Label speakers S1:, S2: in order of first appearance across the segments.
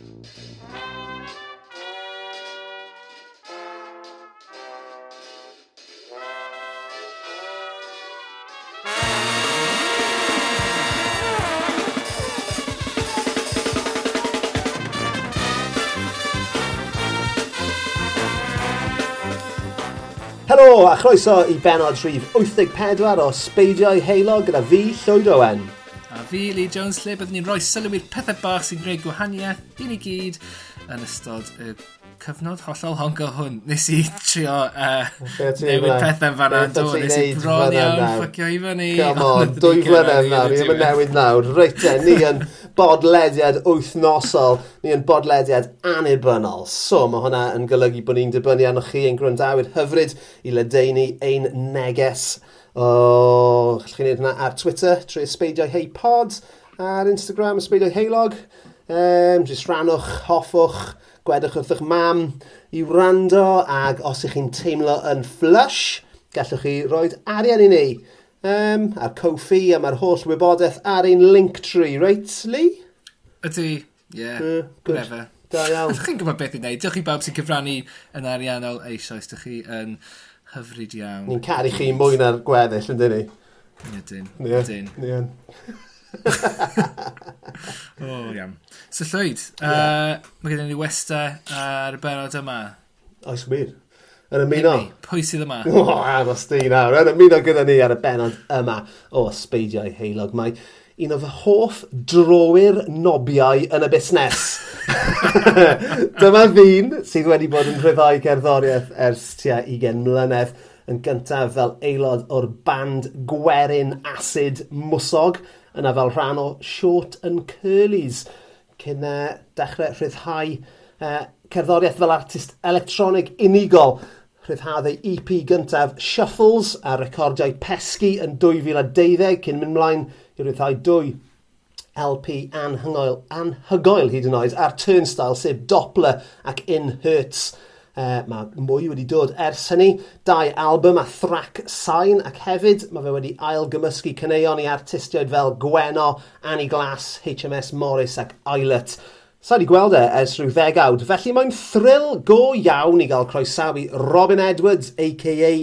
S1: Helo a chroeso i benod rhif 84 o Sbeidiau Heilog gyda fi, Llwyd Owen
S2: fi, Lee Jones, lle byddwn ni'n rhoi sylw i'r pethau bach sy'n gwneud gwahaniaeth i ni gyd yn ystod y cyfnod hollol hongo hwn. Nes i trio uh, newid pethau fanna. Do, nes i bron iawn ffocio i fyny.
S1: Come on, dwy flynedd nawr, ni'n mynd newid nawr. Reit e, ni yn bodlediad wythnosol, ni yn bodlediad anibynnol. So, mae hwnna yn golygu bod ni'n dibynnu arnoch chi ein gwrandawyr hyfryd i ledeini ein neges O, gallwch chi'n wneud hynna ar Twitter trwy ysbeidiau hei pod, ar Instagram ysbeidiau heilog. Um, ehm, jyst rannwch, hoffwch, gwedwch wrth eich mam i wrando ac os ych chi'n teimlo yn flush, gallwch chi roed arian i ni. Um, a'r coffi a mae'r holl wybodaeth ar ein link tree, reit, Lee?
S2: Ydy, ie, yeah, uh, whatever.
S1: Da iawn.
S2: Ydych chi'n gwybod beth i wneud? Diolch chi bawb sy'n cyfrannu yn ariannol eisoes. Ydych chi yn... Um Hyfryd iawn.
S1: Ni'n caru chi mwy na'r gweddill, yn dyn ni?
S2: Ydyn,
S1: ydyn. Ydyn.
S2: o, iawn. So Llywyd, yeah. uh, mae gen i westa ar y berod yma.
S1: Oes wir. Yn ymuno.
S2: Pwy sydd yma?
S1: O, oh, aros di nawr. Yn ymuno gyda ni ar y benod yma o Sbeidiau Heilog. Mae un o fy hoff drowyr nobiau yn y busnes. Dyma fi'n sydd wedi bod yn rhyddhau gerddoriaeth ers tua 20 mlynedd yn gyntaf fel aelod o'r band Gwerin Acid Mwsog yna fel rhan o Short and Curlies cyn e, uh, dechrau rhyddhau uh, cerddoriaeth fel artist electronig unigol rhyddhad ei EP gyntaf Shuffles a recordiau pesgi yn 2012 cyn mynd mlaen i rhyddhau dwy LP anhygoel, anhygoel hyd yn oed ar turnstile sef Doppler ac In Hertz. Uh, mae mwy wedi dod ers hynny. Dau album a thrac sain ac hefyd mae fe wedi ailgymysgu cyneuon i artistiaid fel Gweno, Annie Glass, HMS Morris ac Eilert. Sa wedi gweld e ers rhyw ddegawd, felly mae'n thrill go iawn i gael croesawu Robin Edwards, a.k.a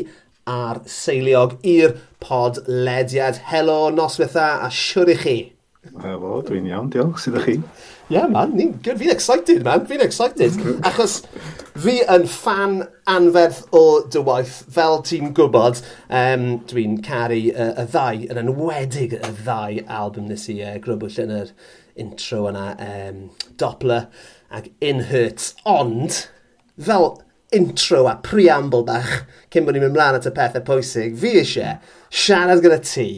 S1: ar seiliog i'r podlediad. Helo, noswetha, a siwr i chi.
S3: Helo, dwi'n iawn, diolch. Sydd chi?
S1: Ie, yeah, man. Fi'n excited, man. Fi'n excited. Achos fi yn fan anferth o dy waith, fel ti'n gwybod. Um, dwi'n caru uh, y ddau, yn enwedig y ddau album nes i uh, grybwyll yn yr intro yna, um, Doppler ac Inhurt. Ond, fel intro a preamble bach cyn bod ni'n mynd mlaen at y pethau pwysig, fi eisiau siarad gyda ti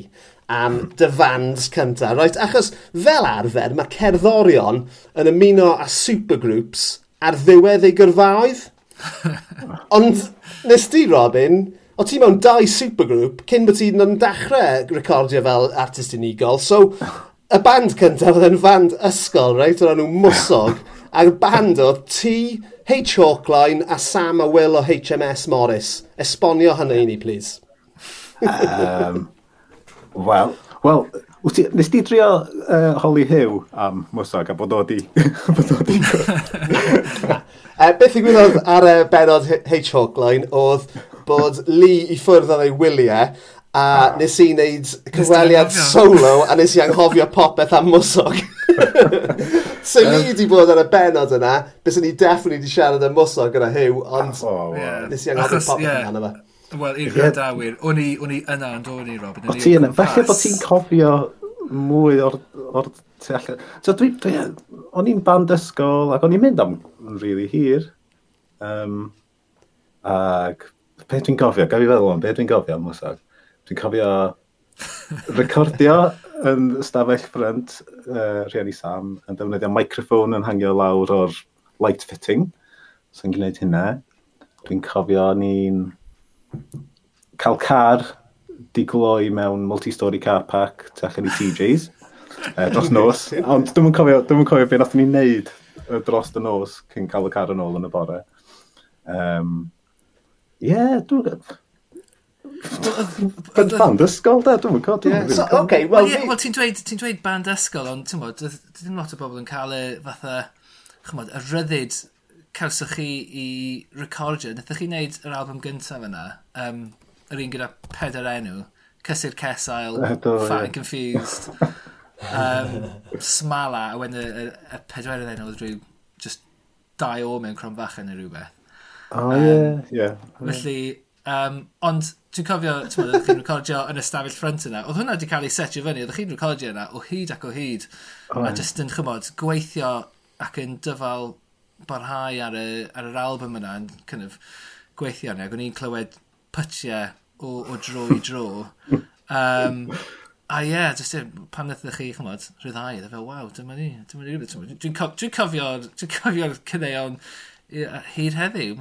S1: am dy fans cyntaf, Right? Achos fel arfer, mae cerddorion yn ymuno a supergroups ar ddiwedd ei gyrfaoedd. Ond nes ti, Robin, o ti mewn dau supergroup cyn bod ti'n yn dechrau recordio fel artist unigol. So, y band cyntaf oedd yn band ysgol, reit? Oedden nhw mwsog. A'r band oedd ti, H Hawkline a Sam a Will o HMS Morris. Esbonio hynny i ni, please.
S3: um, Wel, well, nes di drio uh, Holly Hiw am Mwsog a bod o di... bod o di...
S1: uh, beth i gwybod ar y benod H-Hawkline oedd bod Lee i ffwrdd ar ei wyliau a oh. nes i wneud cyfweliad solo a nes i anghofio popeth am mwsog. so um, ni wedi bod ar y benod yna, bys ni definitely wedi siarad am mwsog gyda hyw, ond oh, yeah. nes i anghofio popeth yeah. am yma.
S2: Wel, i'r gwrandawyr, o'n i, o'n i yna yn dod i Robin.
S3: O ti yna, felly bod ti'n cofio mwy o'r, or tu allan. So, dwi, dwi, o'n i'n band ysgol ac o'n i'n mynd am rili really hir. Um, ac beth dwi'n gofio, gaf i feddwl am, beth dwi'n gofio am mwsog? Dwi'n cofio recordio yn stafell ffrant uh, rhieni Sam yn defnyddio microphone yn hangio lawr o'r light fitting. So yn gwneud hynna. Dwi'n cofio ni'n cael car di gloi mewn multi-story car park tu allan i TJ's uh, dros nos. Ond dwi'n cofio, dwi'n cofio beth nath ni'n neud dros y nos cyn cael y car yn ôl yn y bore. Um, yeah, dwi'n... Band band ysgol, da? Dwi'n gwybod. Yeah.
S1: So, okay, well,
S2: well, yeah, well ti'n dweud, ti dweud band ysgol, ond ti'n bod, ddim lot o bobl yn cael y fatha, chymod, y ryddid cawswch chi i recordio. Nethach chi wneud yr album gyntaf yna, um, yr un gyda pedair enw, Cysur Cesail, Fat and Confused, um, Smala, a wedyn y, y, y pedwerydd enw oedd rhyw just dau o mewn cronfach yn y rhywbeth.
S3: Oh, um, yeah, yeah.
S2: Felly, Um, ond dwi'n cofio, ti'n meddwl, chi'n recordio yn y stafell ffrant yna. Oedd hwnna wedi cael ei setio fyny, oedd chi'n recordio yna o hyd ac o hyd. Oh, a jyst yn, chymod, gweithio ac yn dyfal barhau ar, y, ar yr album yna yn kind of, gweithio yna. Ac o'n i'n clywed pytiau o, o dro i dro. Um, a ie, yeah, jyst pan ddeth chi, chymod, rhyddhau, dda fel, waw, dyma ni, dyma ni rhywbeth. Dwi'n dwi cofio'r cyneuon hyd heddiw.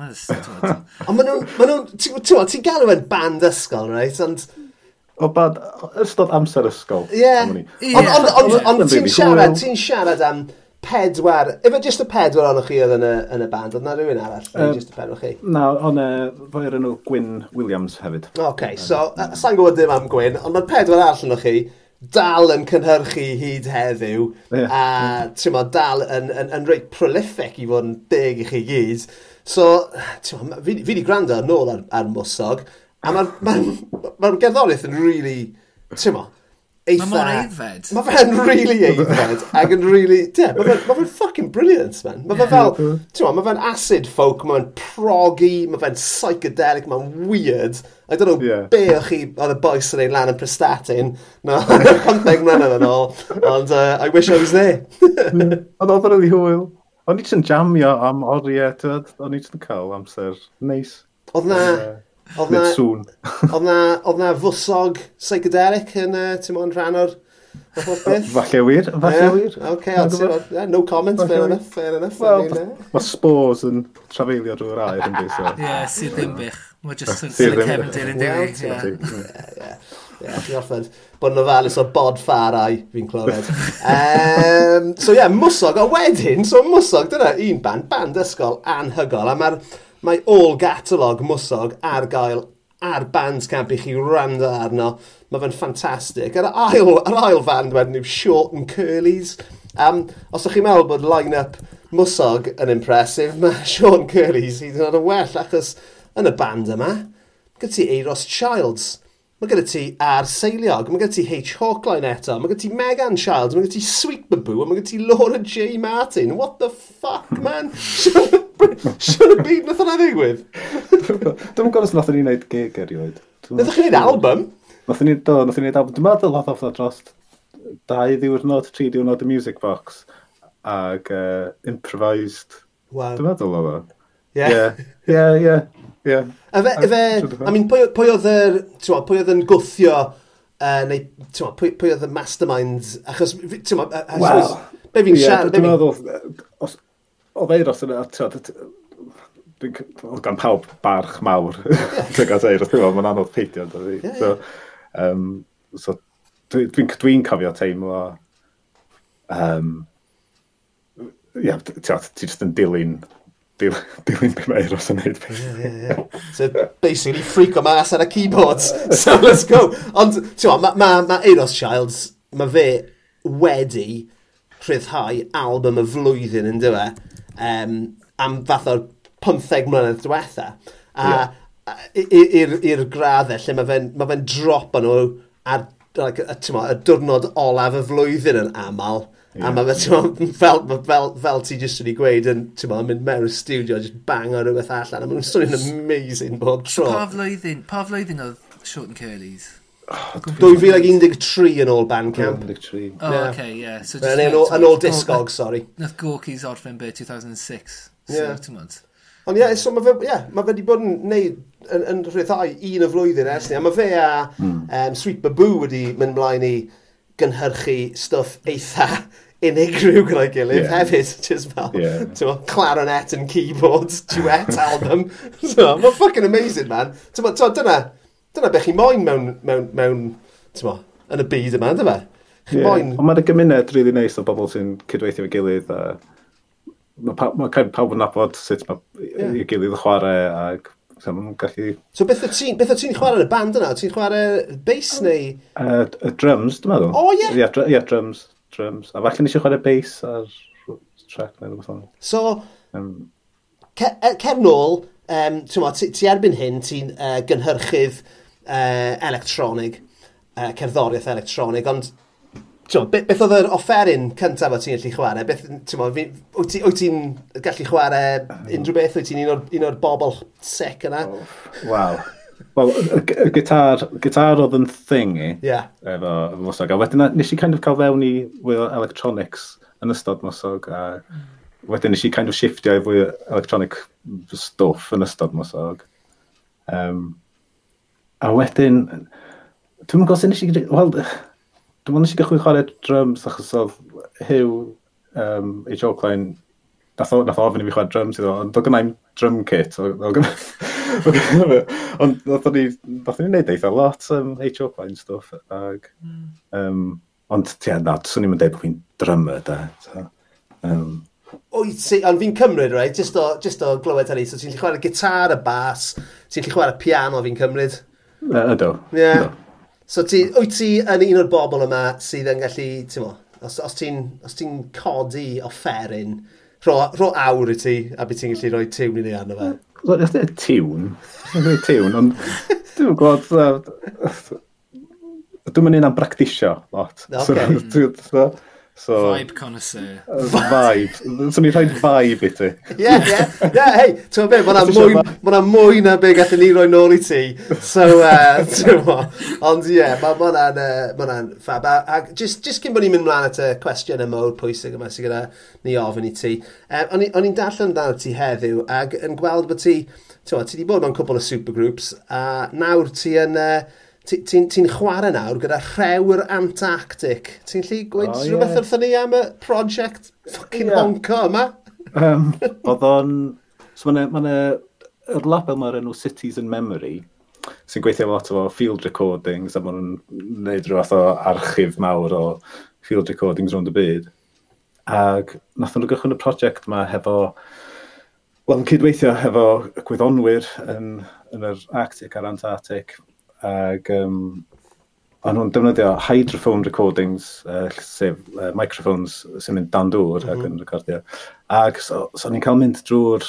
S1: Ond maen nhw'n... Ti'n galw yn band ysgol, right? Ond...
S3: O bad, ystod amser ysgol.
S1: Ie. Ond ti'n siarad, ti'n siarad am pedwar, efe jyst y pedwar ohonoch chi oedd yn y, yn y band, oedd na rhywun arall, uh, jyst y pedwar chi?
S3: Na, ond uh, fo'i enw Gwyn Williams hefyd.
S1: Oce, okay, so, uh, sa'n gwybod dim am Gwyn, ond mae'r pedwar arall yn chi, dal yn cynhyrchu hyd heddiw yeah. a ma, dal yn, yn, yn reit prolific i fod yn deg i chi gyd. So, ma, fi, fi wedi gwrando nôl ar, ar Mwsog a mae'r ma, ma, ma gerddoriaeth yn really, ti'n ma,
S2: eitha... Mae mor eiddfed.
S1: Mae fe'n really eiddfed ac yn really... Yeah, mae fe'n ma fe fucking brilliant, man. Mae fe fel... Ti'n ma, mae fe'n acid folk, mae fe'n proggy, mae fe'n psychedelic, mae'n weird. I don't know yeah. be o'ch chi, oedd y boes yn ei lan yn prestatyn, no, 15 mlynedd yn ôl, ond uh, I wish I was there. Hmm.
S3: Ond oedd yn rili hwyl. O'n i ti'n jamio am oriau, tyd, o'n i ti'n cael amser neis.
S1: Oedd na... Oedd uh, na, oedd na, oedd na fwsog psychedelic yn, uh, ti'n mo'n rhan o'r
S3: Falle wir, falle yeah. wir.
S1: OK, yeah, no comments, fair enough, fair enough. Well,
S3: mae spores yn trafeilio drwy'r air yn bwysau.
S2: Ie, sydd ddim bych. Mae jyst yn sylw Kevin Dillon dwi. Ie,
S1: ti'n orffen. Bod yn ofalus o bod ffarau fi'n clywed. um, so ie, yeah, mwsog o wedyn. So mwsog, dyna un band, band ysgol anhygol. A mae'r mae all catalog mwsog ar gael ar Bandcamp i chi rando arno. Mae fe'n ffantastig. Yr ail, yr ail band wedyn yw Short and Curlies. Um, os ydych chi'n meddwl bod line-up mwsog yn impresif, mae Sean Curlies hyd yn oed yn well achos yn y band yma. Gyda ti Eros Childs. Mae gyda ti Ar Seiliog, mae gyda ti H. Hawkline eto, mae gyda ti Megan Childs, mae gyda ti Sweet Baboo. mae gyda ti Laura J. Martin. What the fuck, man? Siwr y byd nath yna ddigwydd.
S3: Dwi'n gwybod os nath ni gwneud gig erioed.
S1: Nath chi wneud album?
S3: Nath ni, do, nath ni wneud album. Dwi'n meddwl lot oedd dros dau ddiwrnod, tri diwrnod y Music Box ag uh, improvised. Wow. Dwi'n meddwl o dda. Ie. Ie, ie ie.
S1: Efe, efe, I mean, pwy, oedd yr, pwy oedd yn gwthio, uh, neu, ma, pwy, pwy oedd y mastermind, achos, ti'n ma, well, be fi'n siarad,
S3: be fi'n... Os, o feirws yna, oedd gan pawb barch mawr, ti'n gael eirws, ti'n mae'n anodd peidio, so, um, so dwi'n dwi, dwi cofio teimlo, um, ia, yeah, ti jyst yn dilyn dilyn beth mae Eros yn neud.
S1: Yeah, yeah, yeah. So, basically, freak o mas ar y keyboards. So, let's go. Ond, ti'n ma, ma, ma Eros Childs, mae fe wedi rhyddhau album y flwyddyn yn dywe um, am fath o'r 15 mlynedd diwetha. A yeah. i'r graddau lle mae fe'n ma fe drop yn nhw ar like, y, y diwrnod olaf y flwyddyn yn aml Yeah. A mae fel, fel, fel, fel ti jyst wedi gweud yn, ti'n mynd mewn y studio, just bang o rhywbeth allan, a mae'n swnio'n amazing bob tro.
S2: Pa flwyddyn, pa flwyddyn oedd Short and Curly's?
S1: 2013 yn ôl Bandcamp.
S3: 2013.
S2: Oh, yeah. okay, yeah. So
S1: yn, ôl, yn ôl Discog, sorry.
S2: Nath Gorky's Orphan Bear 2006. Yeah. So.
S1: Ond ie, yeah, so mae fe, yeah, ma fe wedi bod yn neud yn, yn rhyddhau un y flwyddyn ers ni, a mae fe a mm. um, Sweet Baboo wedi mynd mlaen i gynhyrchu stwff eitha unigryw gyda'i gilydd yeah. hefyd. Just fel, yeah. clarinet and keyboard duet album. so, Mae'n fucking amazing, man. Tywa, tywa, dyna, dyna beth chi moyn mewn, mewn, mewn tywa, yn y byd yma, dyma. Yeah. Moyn...
S3: Ond mae'n y gymuned rili really neis nice o bobl sy'n cydweithio fe gilydd. A... Mae pa, ma pawb yn nabod sut mae yeah. i gilydd chwarae ac So, maen gallu...
S1: So, beth o ti'n ti chwarae y band yna? Ti'n chwarae bass neu...?
S3: Uh, drums, dwi'n meddwl.
S1: O, oh, ie! Yeah.
S3: Ie, yeah, drums drums. A falle nes i chwarae bass ar track neu rhywbeth o'n.
S1: So, um, cer, cer nôl, um, mo, ti, ti erbyn hyn, ti'n uh, gynhyrchydd uh, electronig, uh, cerddoriaeth electronig, ond Tio, beth, beth oedd yr offeryn cyntaf o ti'n gallu chwarae? Beth, mo, wyt ti'n ti gallu chwarae unrhyw beth? Wyt ti'n un o'r, un or bobl sec yna? Oh,
S3: Waw. Wel, y gitar, gitar oedd yn thing i.
S1: Yeah.
S3: Efo Mosog. A wedyn nes i kind of cael fewn i fwy o electronics yn ystod Mosog. A wedyn nes i kind of shiftio i fwy electronic stuff yn ystod Mosog. Um, a wedyn, dwi'n gwybod sy'n nes i... Wel, dwi'n meddwl nes i gychwyn chwarae drums achos oedd Hugh, um, H. Klein, nath nath ofyn i fi chwarae drums iddo, ond oedd gynnau'm drum kit. Ond nath ni, nath ni'n neud eitha lot um, HO Plain stuff. Ag, um, ond ti na, swn i'n dweud bod fi'n drummer da. So, um,
S1: Wyt ti, ond fi'n cymryd, right? Just o, just o glywed hynny, so ti'n lli chwarae gitar, y bas, ti'n lli chwarae piano fi'n cymryd?
S3: Ydw.
S1: Ie. Yeah. So ti, wyt ti yn un o'r bobl yma sydd yn gallu, ti'n mo, os, os ti'n ti codi offeryn, rho, rho awr i ti, a byd ti'n gallu rhoi tiwn i ni arno fe?
S3: Dwi'n dweud tiwn. Dwi'n dweud tiwn, ond dwi'n gwybod... Dwi'n mynd i'n am bractisio lot.
S1: Okay.
S2: So, So, vibe connoisseur.
S3: Vibe. so ni'n rhaid vibe i ti.
S1: Ie, ie. Ie, hei, ti'n gwybod, mae'na mwy, ma mwy na be gallwn ni roi nôl i ti. So, uh, ti'n gwybod. Ond ie, yeah, mae'n ma ma A, a just, just cyn bod ni'n mynd mlaen at y cwestiwn y mowr pwysig yma sy'n gyda ni ofyn i ti. Um, o'n i'n darllen dan ti heddiw ac yn gweld bod ti, ti'n gwybod, ti wedi bod mewn cwbl o supergroups a nawr ti yn... Uh, ti'n ti, ti chwarae nawr gyda rhewr Antarctic. Ti'n lli gweud oh, rhywbeth yeah. wrthyn ni am y prosiect ffucking yeah. honco yma?
S3: um, oedd o'n... So mae'n ma yr label mae'r enw Cities in Memory sy'n gweithio lot o field recordings a maen nhw'n gwneud rhywbeth o archif mawr o field recordings rhwng y byd. Ac nath nhw gychwyn y prosiect yma hefo Wel, yn cydweithio hefo gwyddonwyr yn, yn yr Arctic a'r Antarctic, Ac um, o'n nhw'n defnyddio hydrophone recordings, uh, sef uh, microphones sy'n mynd dan dŵr mm -hmm. ac mhm. yn recordio. Ac so, so ni'n cael mynd drwy'r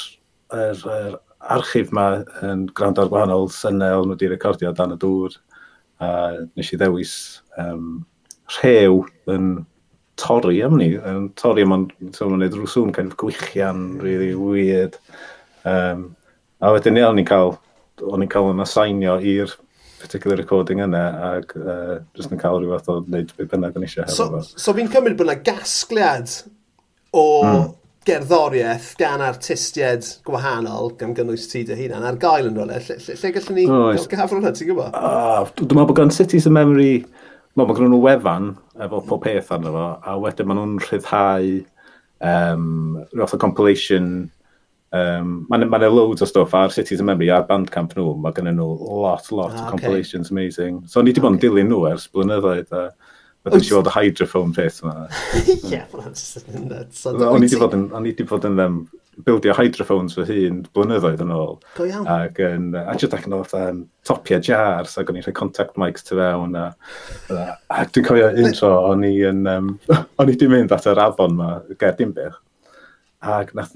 S3: er, er archif yma yn gwrando ar gwahanol synnau o'n nhw wedi recordio dan y dŵr. A nes i ddewis um, rhew yn torri am ni, yn torri am ond, so ma'n neud sŵn kind of gwychian, really weird. Um, a wedyn iawn ni'n cael, o'n i'n cael yn asainio i'r particular recording yna ac uh, jyst yn cael rhyw fath o wneud beth bynnag yn eisiau.
S1: So, so fi'n cymryd bod yna gasgliad o mm. gerddoriaeth gan artistiaid gwahanol gan gynnwys ti dy hunan ar gael yn rolau. Lle, lle, lle gallwn ni oh, gael hwnna ti'n gwybod?
S3: Uh, dwi'n meddwl bod gan Cities of Memory, no, mae gen nhw wefan efo pob peth arno fo, a wedyn maen nhw'n rhyddhau um, rhywbeth o compilation Um, Mae yna ma loads o stwff ar Cities of Memory ar Bandcamp nhw. Mae gennym nhw lot, lot ah, o compilations okay. amazing. So ni wedi bod yn okay. dilyn nhw ers blynyddoedd. A, Beth eisiau fod y hydrophone peth yma.
S1: Ie,
S3: O'n i wedi bod yn um, bildio hydrophones fy hun blynyddoedd yn ôl.
S1: Go iawn.
S3: Ac yn, a jyst ac yn oedd um, topia jars, ac o'n i'n rhoi contact mics tu fewn. A, a, ac dwi'n cofio un tro, o'n i'n um, o'n i wedi mynd at yr afon yma, Ger Gerdimbych. Ac nath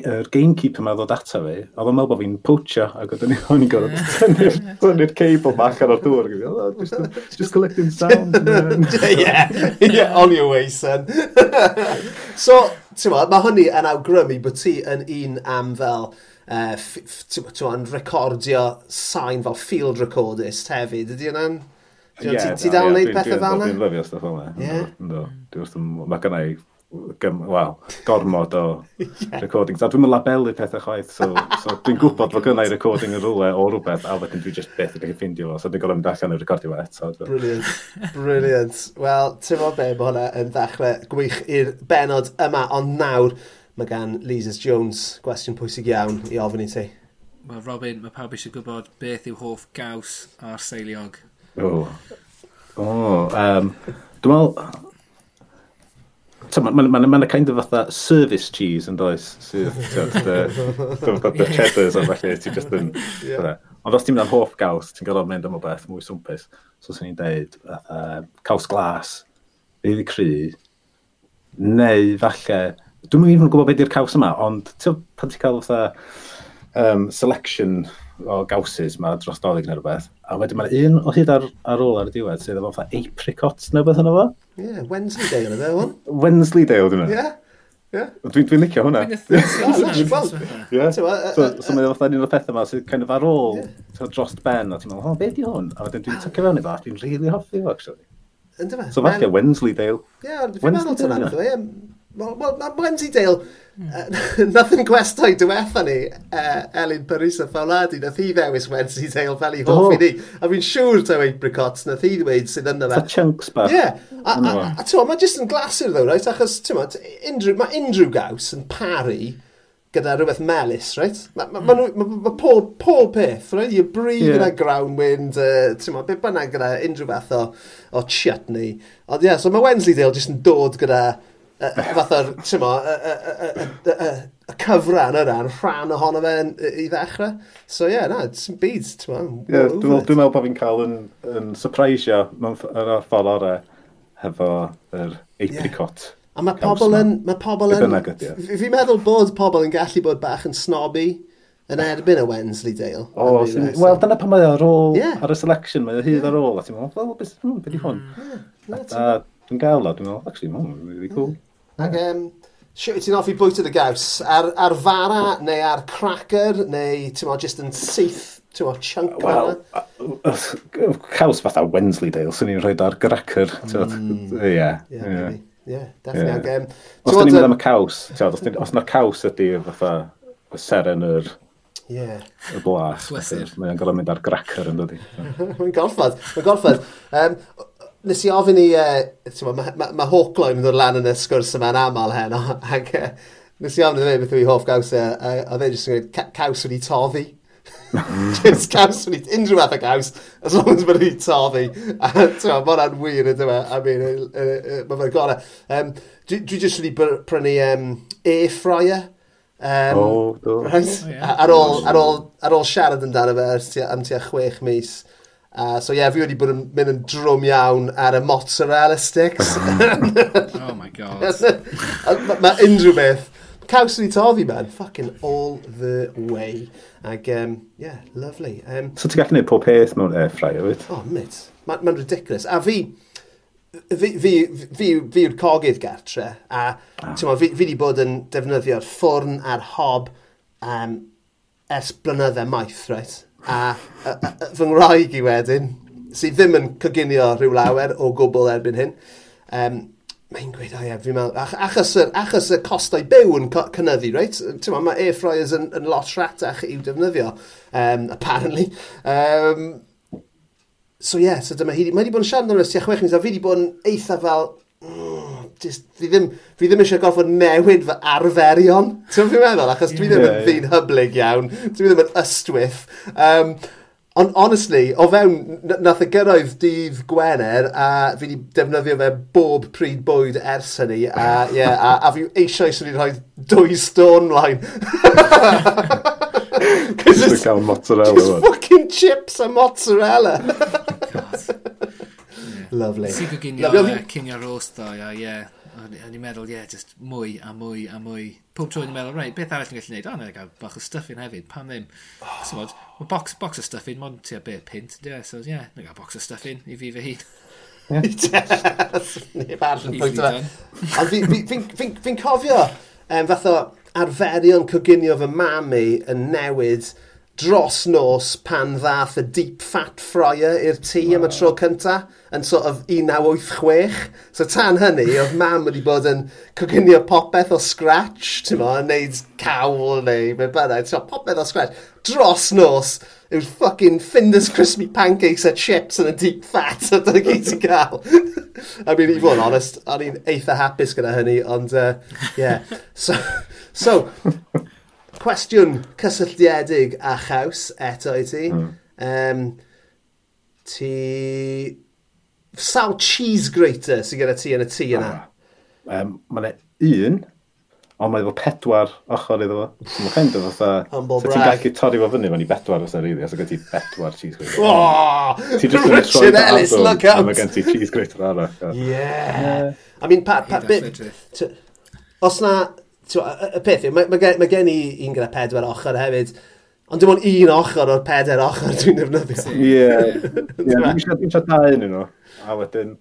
S3: er gamekeeper mae ddod ato fi, oedd o'n meddwl bod fi'n poacher, ac oedd o'n i'n gorfod tynnu'r cable bach ar o'r dŵr. Oh, just, just collecting sound.
S1: yeah, yeah, on your way, son. so, ti'n ma, mae hynny yn awgrymu bod ti yn un am fel uh, ti'n recordio sain fel field recordist hefyd, ydy yna'n... Ti dal yn gwneud pethau fel yna?
S3: Dwi'n lyfio stuff fel yna. Mae gennau wel, gormod o yeah. recordings. A dwi'n mynd labelu pethau chwaith, so, so dwi'n gwybod fod gynnau recording yn rhywle o rhywbeth, a wedyn dwi'n just beth ydych chi'n ffindio fo, so dwi'n gorau mynd allan i'r recordio fo eto.
S1: Brilliant, brilliant. Wel, ti'n fawr be, mae hwnna yn ddechrau gwych i'r benod yma, ond nawr mae gan Lises Jones gwestiwn pwysig iawn i ofyn i ti.
S2: Wel, Robin, mae pawb eisiau gwybod beth yw hoff gaws a'r seiliog.
S3: O, oh. o oh, um, dwi'n meddwl, Mae'n ma, ma, ma, kind of fatha service cheese yn does, sydd dy cheddars o'n felly, ti just yn... Ond os ti'n mynd am hoff gaws, ti'n gorfod mynd am o beth mwy swmpus. So, sy'n ni'n deud, uh, caws glas, fydd y cry, neu falle, dwi'n mynd i'n gwybod beth yw'r caws yma, ond ti'n pan ti'n cael fatha um, selection o gawsys mae dros dolyg neu rhywbeth, a wedyn mae'n un o hyd ar, ar ôl ar y diwedd sydd efo fatha apricots neu beth yna fo.
S1: Yeah, Wednesday yna fe, hwn.
S3: Wednesday day
S1: oedd hwnna? Yeah. Yeah.
S3: Dwi'n dwi licio hwnna. So mae'n fatha un o'r pethau yma sydd kind of ar ôl yeah. drost ben, a ti'n meddwl, oh, beth di hwn? A wedyn dwi'n tycio fewn i fa, dwi'n rili hoffi fo, actually. So falle Wensleydale.
S1: Ie, dwi'n meddwl tynna'n Wel, well, mae Wensleydale... Mm. nath yn gwestau diwetha ni, uh, Elin Paris a Fawladi, nath hi ddewis Wensleydale fel i hoff i ni. A fi'n siŵr taw apricots nath hi ddweud sydd yna fe.
S3: chunks bach.
S1: Ie. Yeah. A, a, a, a mae jyst yn glasur ddo, right? Achos, ti'n ma, unrhyw, mae unrhyw gaws yn pari gyda rhywbeth melus, right? Mae ma, ma, ma, ma pob, pob peth, right? Your brie yeah. a ground wind, uh, ti'n ma, beth bynnag gyda unrhyw fath o, o chutney. Ond ie, yeah, so mae Wensleydale jyst yn dod gyda fath o'r, ti'n mo, y cyfran yna'n rhan ohono fe i ddechrau. So ie, yeah, na, sy'n byd, ti'n mo.
S3: Yeah, Dwi'n meddwl bod fi'n cael yn, yn surprisio mewn ffordd orau hefo yr apricot. Yeah.
S1: A mae pobl yn... Mae pobl yn... Fi'n meddwl bod pobl yn gallu bod bach yn snobby yn erbyn y Wensley
S3: Dale. O, wel, dyna pan mae ar ôl, yeah. ar y selection, mae o hyd ar ôl, a ti'n meddwl, wel, beth hmm, ydi hwn? Mm. Dwi'n gael o, dwi'n meddwl, actually, mae'n really cool.
S1: Ac um, siwt ti'n offi bwyta dy gaws, ar, ar fara neu ar cracker neu ti'n mo just yn syth ti'n mo chunk well,
S3: caws fatha Wensleydale, sy'n ni'n rhoi ar cracker. Mm. Ie.
S1: Ie, Ie, definitely.
S3: Os da ni'n mynd am y caws, os na'r caws ydy fatha y seren yr
S1: yeah.
S3: y blas, mae'n gorfod mynd ar gracker yn dod i.
S1: mae'n golffad, mae'n golffad. Um, nes i ofyn i, uh, mae ma, ma Hawkline yn dod lan yn y sgwrs yma'n aml heno, ac uh, nes i ofyn i ddweud beth yw i hoff gaws, a a oedd jyst yn gwneud caws wedi toddi. Just caws wedi, unrhyw fath o gaws, as long as wedi toddi. A ti'n meddwl, mae'n wir yn dyma, a mi'n, mae'n fe'n gorau. Um, dwi, dwi jyst wedi prynu um, air fryer, Um, oh, do. Right? Oh, yeah. ar, ôl, ar, ôl, ar ôl siarad amdano fe am tua chwech mis, Uh, so ie, yeah, fi wedi bod yn mynd yn drwm iawn ar y mozzarella sticks.
S2: oh my god.
S1: mae ma unrhyw beth. Caws ni toddi, man. Fucking all the way. Ag, um, yeah, lovely. Um,
S3: so ti'n gallu gwneud pob peth mewn air fryer, wyt?
S1: Oh, mit. Mae'n ma ridiculous. A fi, fi, fi, fi, fi yw'r cogydd gartre. A ah. ma, fi, fi wedi bod yn defnyddio'r ffwrn a'r hob um, es blynyddau maith, right? A, a, a, a fy ngwraig i wedyn, sydd ddim yn coginio rhyw lawer o gwbl erbyn hyn, um, mae'n gweud, o ie, fi'n meddwl, ach, achos, y, achos y costau byw yn cynnyddu, reit? Ti'n mae air fryers yn, yn lot rhatach i'w defnyddio, um, apparently. Um, so ie, yeah, so dyma hi, mae wedi bod yn siarad am ystia chwech mis, a fi wedi bod yn eitha fel, mm, just, fi ddim, fi ddim eisiau gorfod newid fy arferion. Ti'n fi'n meddwl? Achos dwi ddim yeah, yn ddyn yeah. hyblyg iawn. Dwi ddim yn ystwyth. Um, ond honestly, o fewn, nath y gyrraedd dydd Gwener a fi wedi defnyddio fe bob pryd bwyd ers hynny. A, yeah, a, a fi eisiau sy'n rhoi dwy stôn mlaen.
S3: Cos it's, mozzarella.
S1: it's fucking chips a mozzarella. Lovely.
S2: Sigo ginio, Lovely. Uh, cinio rost ddo, ie. Yeah. O'n i'n meddwl, ie, yeah, just mwy a mwy a mwy. Pob tro o'n i'n meddwl, reit, beth arall ni'n gallu gwneud? O, na, gael bach o stuffing hefyd, pam ddim? Oh. So, mae box, box o stuffing, mon ti a be pint, ie, so, ie, yeah, na gael box o stuffing i fi fy hun.
S1: Neb arall yn pwynt yma. Ond fi'n cofio, um, fath o arferion coginio fy mam i yn newid dros nos pan ddath y deep fat fryer i'r tŷ wow. am y tro cynta yn sort of 1986. So tan hynny, oedd mam wedi bod yn coginio popeth o scratch, ti'n mo, yn neud cawl neu be bynnag, ti'n popeth o scratch. Dros nos, yw'r fucking Finders Crispy Pancakes a chips yn y deep fat a dyna gyd ti'n cael. I mean, i fod yn honest, o'n i'n eitha hapus gyda hynny, ond, uh, yeah. So, so cwestiwn cysylltiedig a chaws eto i ti. Mm. Um, ti... Sawl cheese grater sy'n gyda ti yn y tŷ yna? Ah.
S3: Um, mae yna un, ond mae efo pedwar ochr iddo fo. Mae'n kind of fatha... Humble brag. ti'n gallu torri fo fyny, mae'n i bedwar os rili, os ydych ti bedwar cheese grater.
S1: Oh! Richard Ellis, look out!
S3: Mae gen ti cheese grater arall.
S1: Yeah. I mean, pa, pa, bit... Os na y peth yw, mae ma gen, ma gen i un gyda pedwar ochr hefyd, ond dim ond un ochr o'r pedwar ochr dwi'n defnyddio.
S3: Ie, dwi'n eisiau dau yn nhw, a wedyn...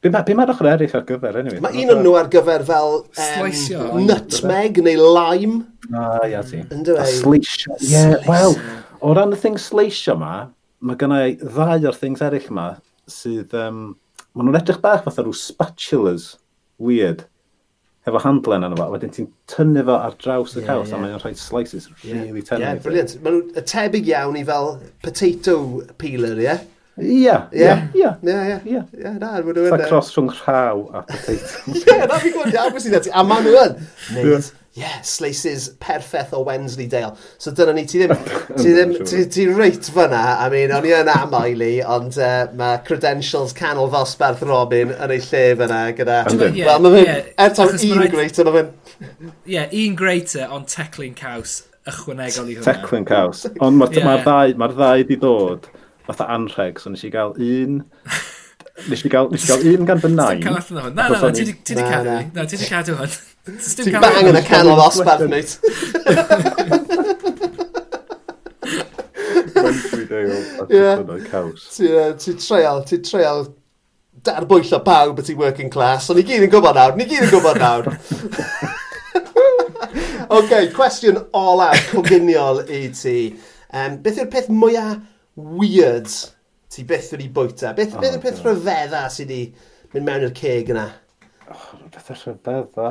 S3: Be mae'r ma ochr eraill ar gyfer, anyway?
S1: Mae un o'n nhw ar gyfer fel um, nutmeg neu lime.
S3: Ah, ia ti. A e. sleisio. Ie, wel, o ran y thing sleisio ma, mae gennau ddau o'r things eraill ma sydd... Um, Maen nhw'n edrych bach fatha rhyw spatulas weird efo handlen yna fo, wedyn ti'n tynnu fo ar draws y yeah, caws, yeah. a mae'n rhoi slices yeah. really tender.
S1: Yeah, brilliant. Maen nhw'n tebyg iawn i fel potato peeler, ie? Yeah?
S3: Ia, ia, ia.
S1: Ia, ia. Ia, na, maen
S3: nhw'n... Fa e. cross rhwng rhaw a potato.
S1: Ie, na, fi'n gwybod iawn beth sy'n dati. A maen nhw'n... Neis yeah, slices perffaith o Wensleydale. So dyna ni, ti ddim, ti ddim, ti, ti reit fyna, I mean, o'n i yn amael i, ond uh, mae credentials canol ddosbarth Robin yn ei lle fyna gyda... Wel, mae fe'n, er taw un rhaid... greater, mae fe'n...
S2: Ie, un greater, ond teclyn caws ychwanegol i
S3: hwnna. Teclyn caws, ond mae'r yeah. ma ddau, ma ddau di dod fatha anrheg, so nes i gael un Nes i gael, nes i gael un gan fy nain.
S2: Na, na, na, ti di cadw. Na, ti di cadw hwn.
S1: Ti'n bang yn y can o ddosbarth, mate. Ti'n treol, ti'n treol darbwyllo pawb beth i working class, ond ni gyd yn gwybod nawr, ni gyd yn gwybod nawr. OK, cwestiwn olaf cogyniol i ti. Um, beth yw'r peth mwyaf weird ti byth wedi bwyta. Beth, oh, beth yw'r peth rhyfedda sydd wedi mynd mewn i'r ceg yna?
S3: Oh, beth yw'r rhyfedda?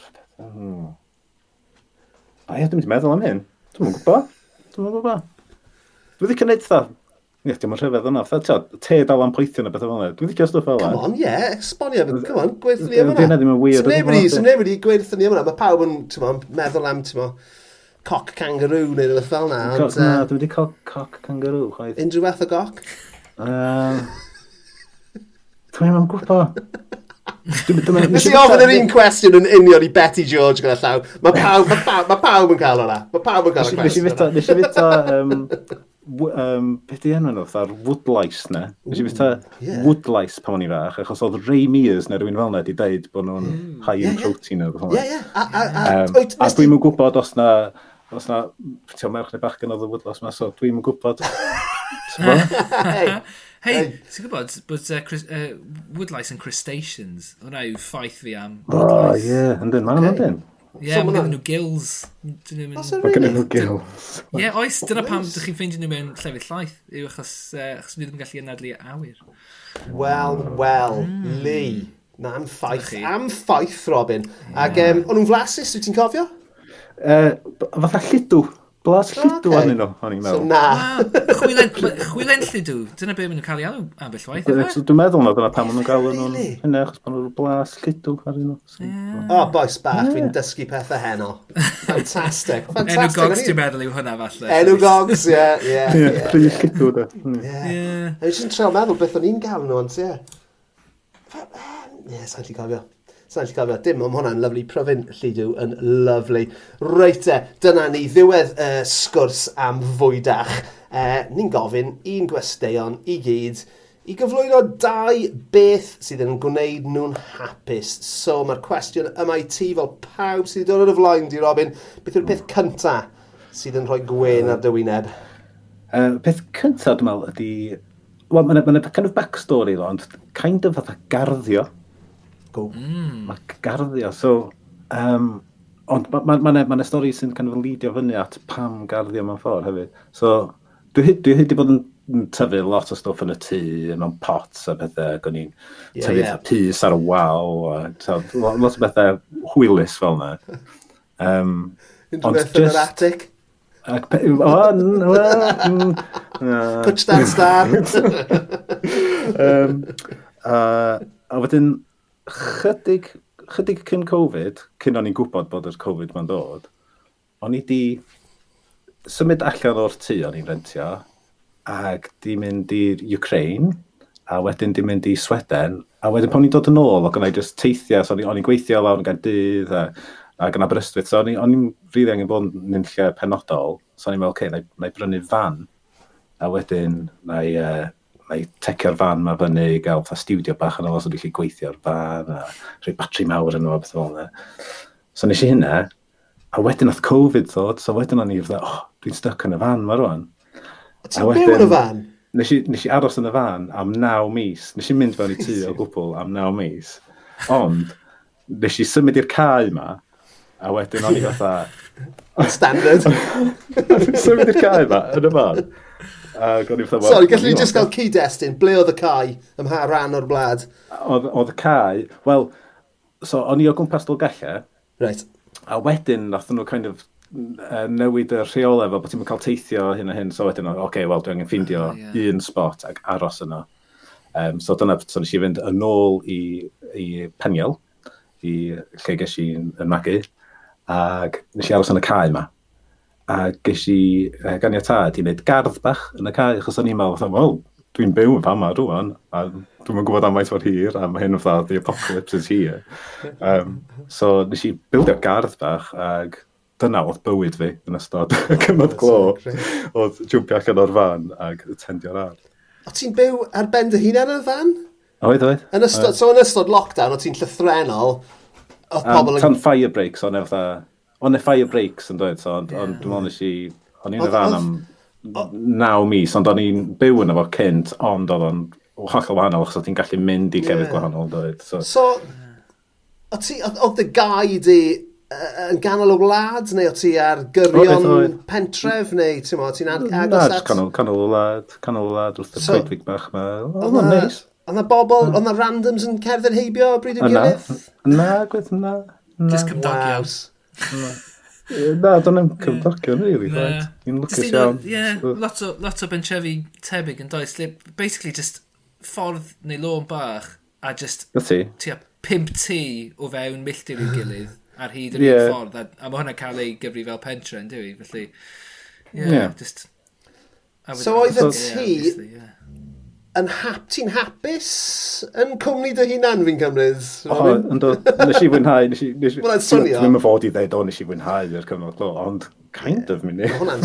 S3: Rhyfedda... A ie, dwi'n mynd i meddwl am hyn. Dwi'n mynd gwybod. Dwi'n mynd gwybod. Dwi wedi cynnig dda. Ie, dwi'n rhyfedd yna. Fytha, te dal am poethio na beth fel yna. Dwi'n ddicio stwff fel
S1: yna. Come on, ie, yeah, Esbonio. Come on, gweithio ni am yna. Dwi'n ddim yn wir. Sneb wedi gwerthu ni am yna. Mae pawb yn meddwl am, ti'n coc kangaroo neu rhywbeth fel na.
S3: Coc, na, um, dwi wedi coc, coc kangaroo, chwaith.
S1: Unrhyw beth o goc?
S3: Um, Dwi'n meddwl gwybod.
S1: Nes i ofyn yr un cwestiwn yn union i Betty George gyda llaw. Mae pawb, ma pawb, ma pawb yn cael hwnna. Mae pawb yn cael y cwestiwn.
S3: Nes i fita, um, beth i enw nhw, ar woodlice na. Nes i fita yeah. woodlice pan o'n i fach, achos oedd Ray Mears neu rhywun fel na wedi dweud bod nhw'n hmm. high in protein yeah. o beth.
S1: Ie, ie. A,
S3: dwi'n a, um, a, a, a, os na, ti'n merch neu bach oedd y woodlos ma, so dwi'n gwybod.
S2: Hei, hey, ti'n gwybod bod uh, Chris, uh, woodlice and crustaceans, hwnna yw ffaith fi am
S3: woodlice. Oh, ie, yeah, yndyn, mae'n yndyn.
S2: Ie, mae gennyn nhw gills.
S3: Mae gennyn nhw gills.
S2: Ie, oes, dyna pam ydych chi'n ffeindio nhw mewn llefydd llaeth, yw achos, uh, achos fi ddim yn gallu anadlu awyr.
S1: Wel, wel, mm. Lee. Na, am ffaith. Am ffaith, Robin. Yeah. Ac um, o'n nhw'n flasus, wyt ti'n cofio?
S3: Uh, fatha lludw. Blas lludw okay. arnyn nhw, o'n i'n meddwl. So,
S1: na.
S2: Wow, chwilen, chwilen. Dyna beth maen nhw'n cael ei alw ambell waith. E?
S3: Dwi'n meddwl na dyna pan maen nhw'n gael nhw'n hynny, achos pan nhw'n blas lludw arnyn nhw.
S1: O, oh, boes bach, fi'n dysgu pethau heno. Fantastic. Fantastic.
S2: Enw gogs dwi'n meddwl yw hwnna falle.
S1: Enw gogs, ie. Ie,
S3: pryd lludw da.
S1: Ie. Eisiau'n mm. trio meddwl beth o'n i'n gael nhw, ond ie. Ie, sa'n ti cofio. Sa'n eisiau cofio dim, ond hwnna'n lyflu pryfyn llidw yn lyflu. Reite, dyna ni ddiwedd y uh, sgwrs am fwydach. Uh, ni'n gofyn un gwesteion i gyd i gyflwyno dau beth sydd yn gwneud nhw'n hapus. So mae'r cwestiwn yma i ti fel pawb sydd wedi dod ar y flaen di Robin, beth yw'r peth hmm. cyntaf sydd yn rhoi gwen ar dywyneb?
S3: Uh, e, peth cyntaf dwi'n meddwl ydy... Wel, mae'n ma kind of backstory, ond kind of fatha garddio go mm. Mae garddio. So, um, ond mae'n ma, ma, ma, ma, ma stori sy'n kind of leidio fyny at pam garddio mewn ffordd hefyd. So, dwi, dwi wedi bod yn tyfu lot o stwff yn y tŷ, mewn pots a bethau, ac o'n i'n yeah, tyfu yeah. pys ar y wal, a so, lot o bethau hwylus fel yna. Um,
S1: Unrhyw beth yn yr attic?
S3: Ac, o, wel, mm.
S1: Touchdown star!
S3: um, uh, a wedyn, chydig, chydig cyn Covid, cyn o'n i'n gwybod bod yr Covid ma'n dod, o'n i di symud allan o'r tŷ o'n i'n rentio, ac di mynd i'r Ukraine, a wedyn di mynd i Sweden, a wedyn pan o'n i'n dod yn ôl, ac o'n i'n just teithio, so o'n i'n gweithio lawr yn Gaerdydd, a ac yn Aberystwyth, so o'n i'n rili angen bod yn lle penodol, so o'n i'n meddwl, oce, okay, na i brynu fan, a wedyn na i uh, mae tecio'r fan ma fyny i gael fatha studio bach yn os ydw i'n gweithio'r fan a rhoi batri mawr yn o beth fel yna. So nes i hynna, a wedyn oedd Covid ddod, so wedyn o'n i fydda, oh, dwi'n stuck yn y fan ma rwan.
S1: A ti'n byw yn y fan?
S3: Nes i, nes i aros yn y fan am naw mis. Nes i mynd fewn i tŷ o gwbl am naw mis. Ond, nes i symud i'r cae ma, a wedyn o'n i fatha...
S1: Standard.
S3: symud i'r cae ma, yn y fan.
S1: Sorry, gallwn ni just gael cyd-destun. Ble oedd y cae ym mha ran o'r blad?
S3: Oedd y cae, wel, so o'n i o gwmpas Dolgella.
S1: Right.
S3: A wedyn, nath nhw kind of uh, newid y rheolau fel bod ti'n cael teithio hyn a hyn. So wedyn, oce, okay, wel, dwi'n angen ffeindio uh, yeah. un spot ac aros yno. Um, so dyna, so nes i fynd yn ôl i, i Peniel, i lle ges i'n magu, ac nes i aros yn y cae yma a ges i uh, ganiatad i wneud gardd bach yn y cae, achos o'n i'n meddwl, wel, dwi'n byw yn fama rwan, a dwi'n yn gwybod am waith o'r hir, a mae hyn o fatha, the apocalypse is here. Um, so, nes i bildio gardd bach, ac dyna oedd bywyd fi yn ystod oh, y cyfnod glo, oedd jwmpio allan o'r fan ac tendio'r ar.
S1: O ti'n byw ar ben dy hunan yn y fan?
S3: Oedd, oedd.
S1: Yn ystod, so yn ystod lockdown, o ti'n llythrenol,
S3: oedd pobl yn... Tan fire breaks, o'n efo Ond effa fire breaks yn dweud, so, ond on, dwi'n meddwl nes i... O'n i'n y fan am naw mis, ond o'n i'n byw yn efo cynt, ond oedd o'n hollol wahanol, achos ti'n gallu mynd i llefydd gwahanol, dweud.
S1: So, so oedd dy gai di yn ganol o wlad, neu o ti ar gyrion pentref, neu ti'n mo, ti'n agos
S3: at... Na, canol o wlad, canol o wlad, wrth y so, coedwig bach ma. Oedd o'n neis.
S1: Oedd na bobl, hmm. oedd na randoms yn cerdded heibio o bryd yn gilydd?
S3: Na, gwyth na.
S2: Just cymdogiaws.
S3: Na, do'n i'n cymdogion really, right? I'n lwcus iawn.
S2: Ie, lot o, lot o bentrefi tebyg yn does. Basically, just ffordd neu lôn bach a just...
S3: Ti.
S2: Tia pimp tŷ o fewn milltir i'w gilydd ar hyd yr yeah. ffordd. A, a mae hwnna cael ei gyfri fel pentre, yn dwi? Felly, yeah, yeah. just...
S1: So oedd y tŷ yn hap, ti'n hapus yn cwmni dy hunan fi'n cymryd?
S3: O, oh, ynddo, nes i fwynhau, nes i... Nes, Wel, swnio. Dwi'n fod i ddeud, o, nes i fwynhau i'r cyfnod glo, ond kind of, mynd i.
S1: Hwna'n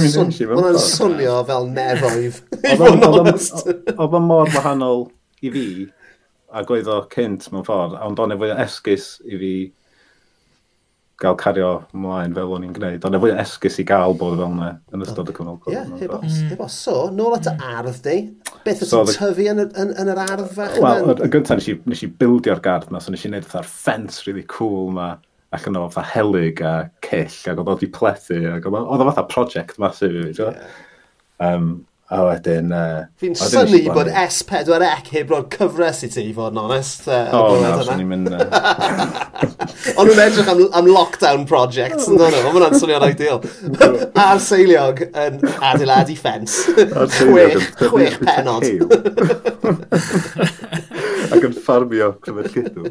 S1: swnio fel nefoedd, i fod yn onest.
S3: Oedd o'n mor wahanol i fi, a gweud o cynt mewn ffordd, ond o'n efo esgus i fi gael cario ymlaen fel o'n i'n gwneud. Ond efo esgus i gael bod fel yna yn ystod y cyfnod
S1: Ie, yeah, heb os, mm. heb os. So, nôl at y mm. ardd di, beth so, ti'n tyfu yn, yn, yn, yr ardd fach yna?
S3: Wel, yn gyntaf nes i, nes i bildio'r gardd yma, so nes i wneud fatha'r ffens really cool yma ac yno fatha helig a cyll ac oedd oedd i plethu ac oedd oedd fatha project masif i fi. Yeah. Um, A wedyn... Uh,
S1: Fi'n syni bod S4C heb roed cyfres i ti, i fod yn onest. Uh,
S3: o, oh, na, swn i'n mynd...
S1: Ond nhw'n edrych am, am lockdown projects, yn dod nhw. Ond hwnna'n swnio'n ideal. A'r seiliog yn adeiladu ffens. chwech, chwech penod.
S3: Ac yn ffarmio cryfed llydw.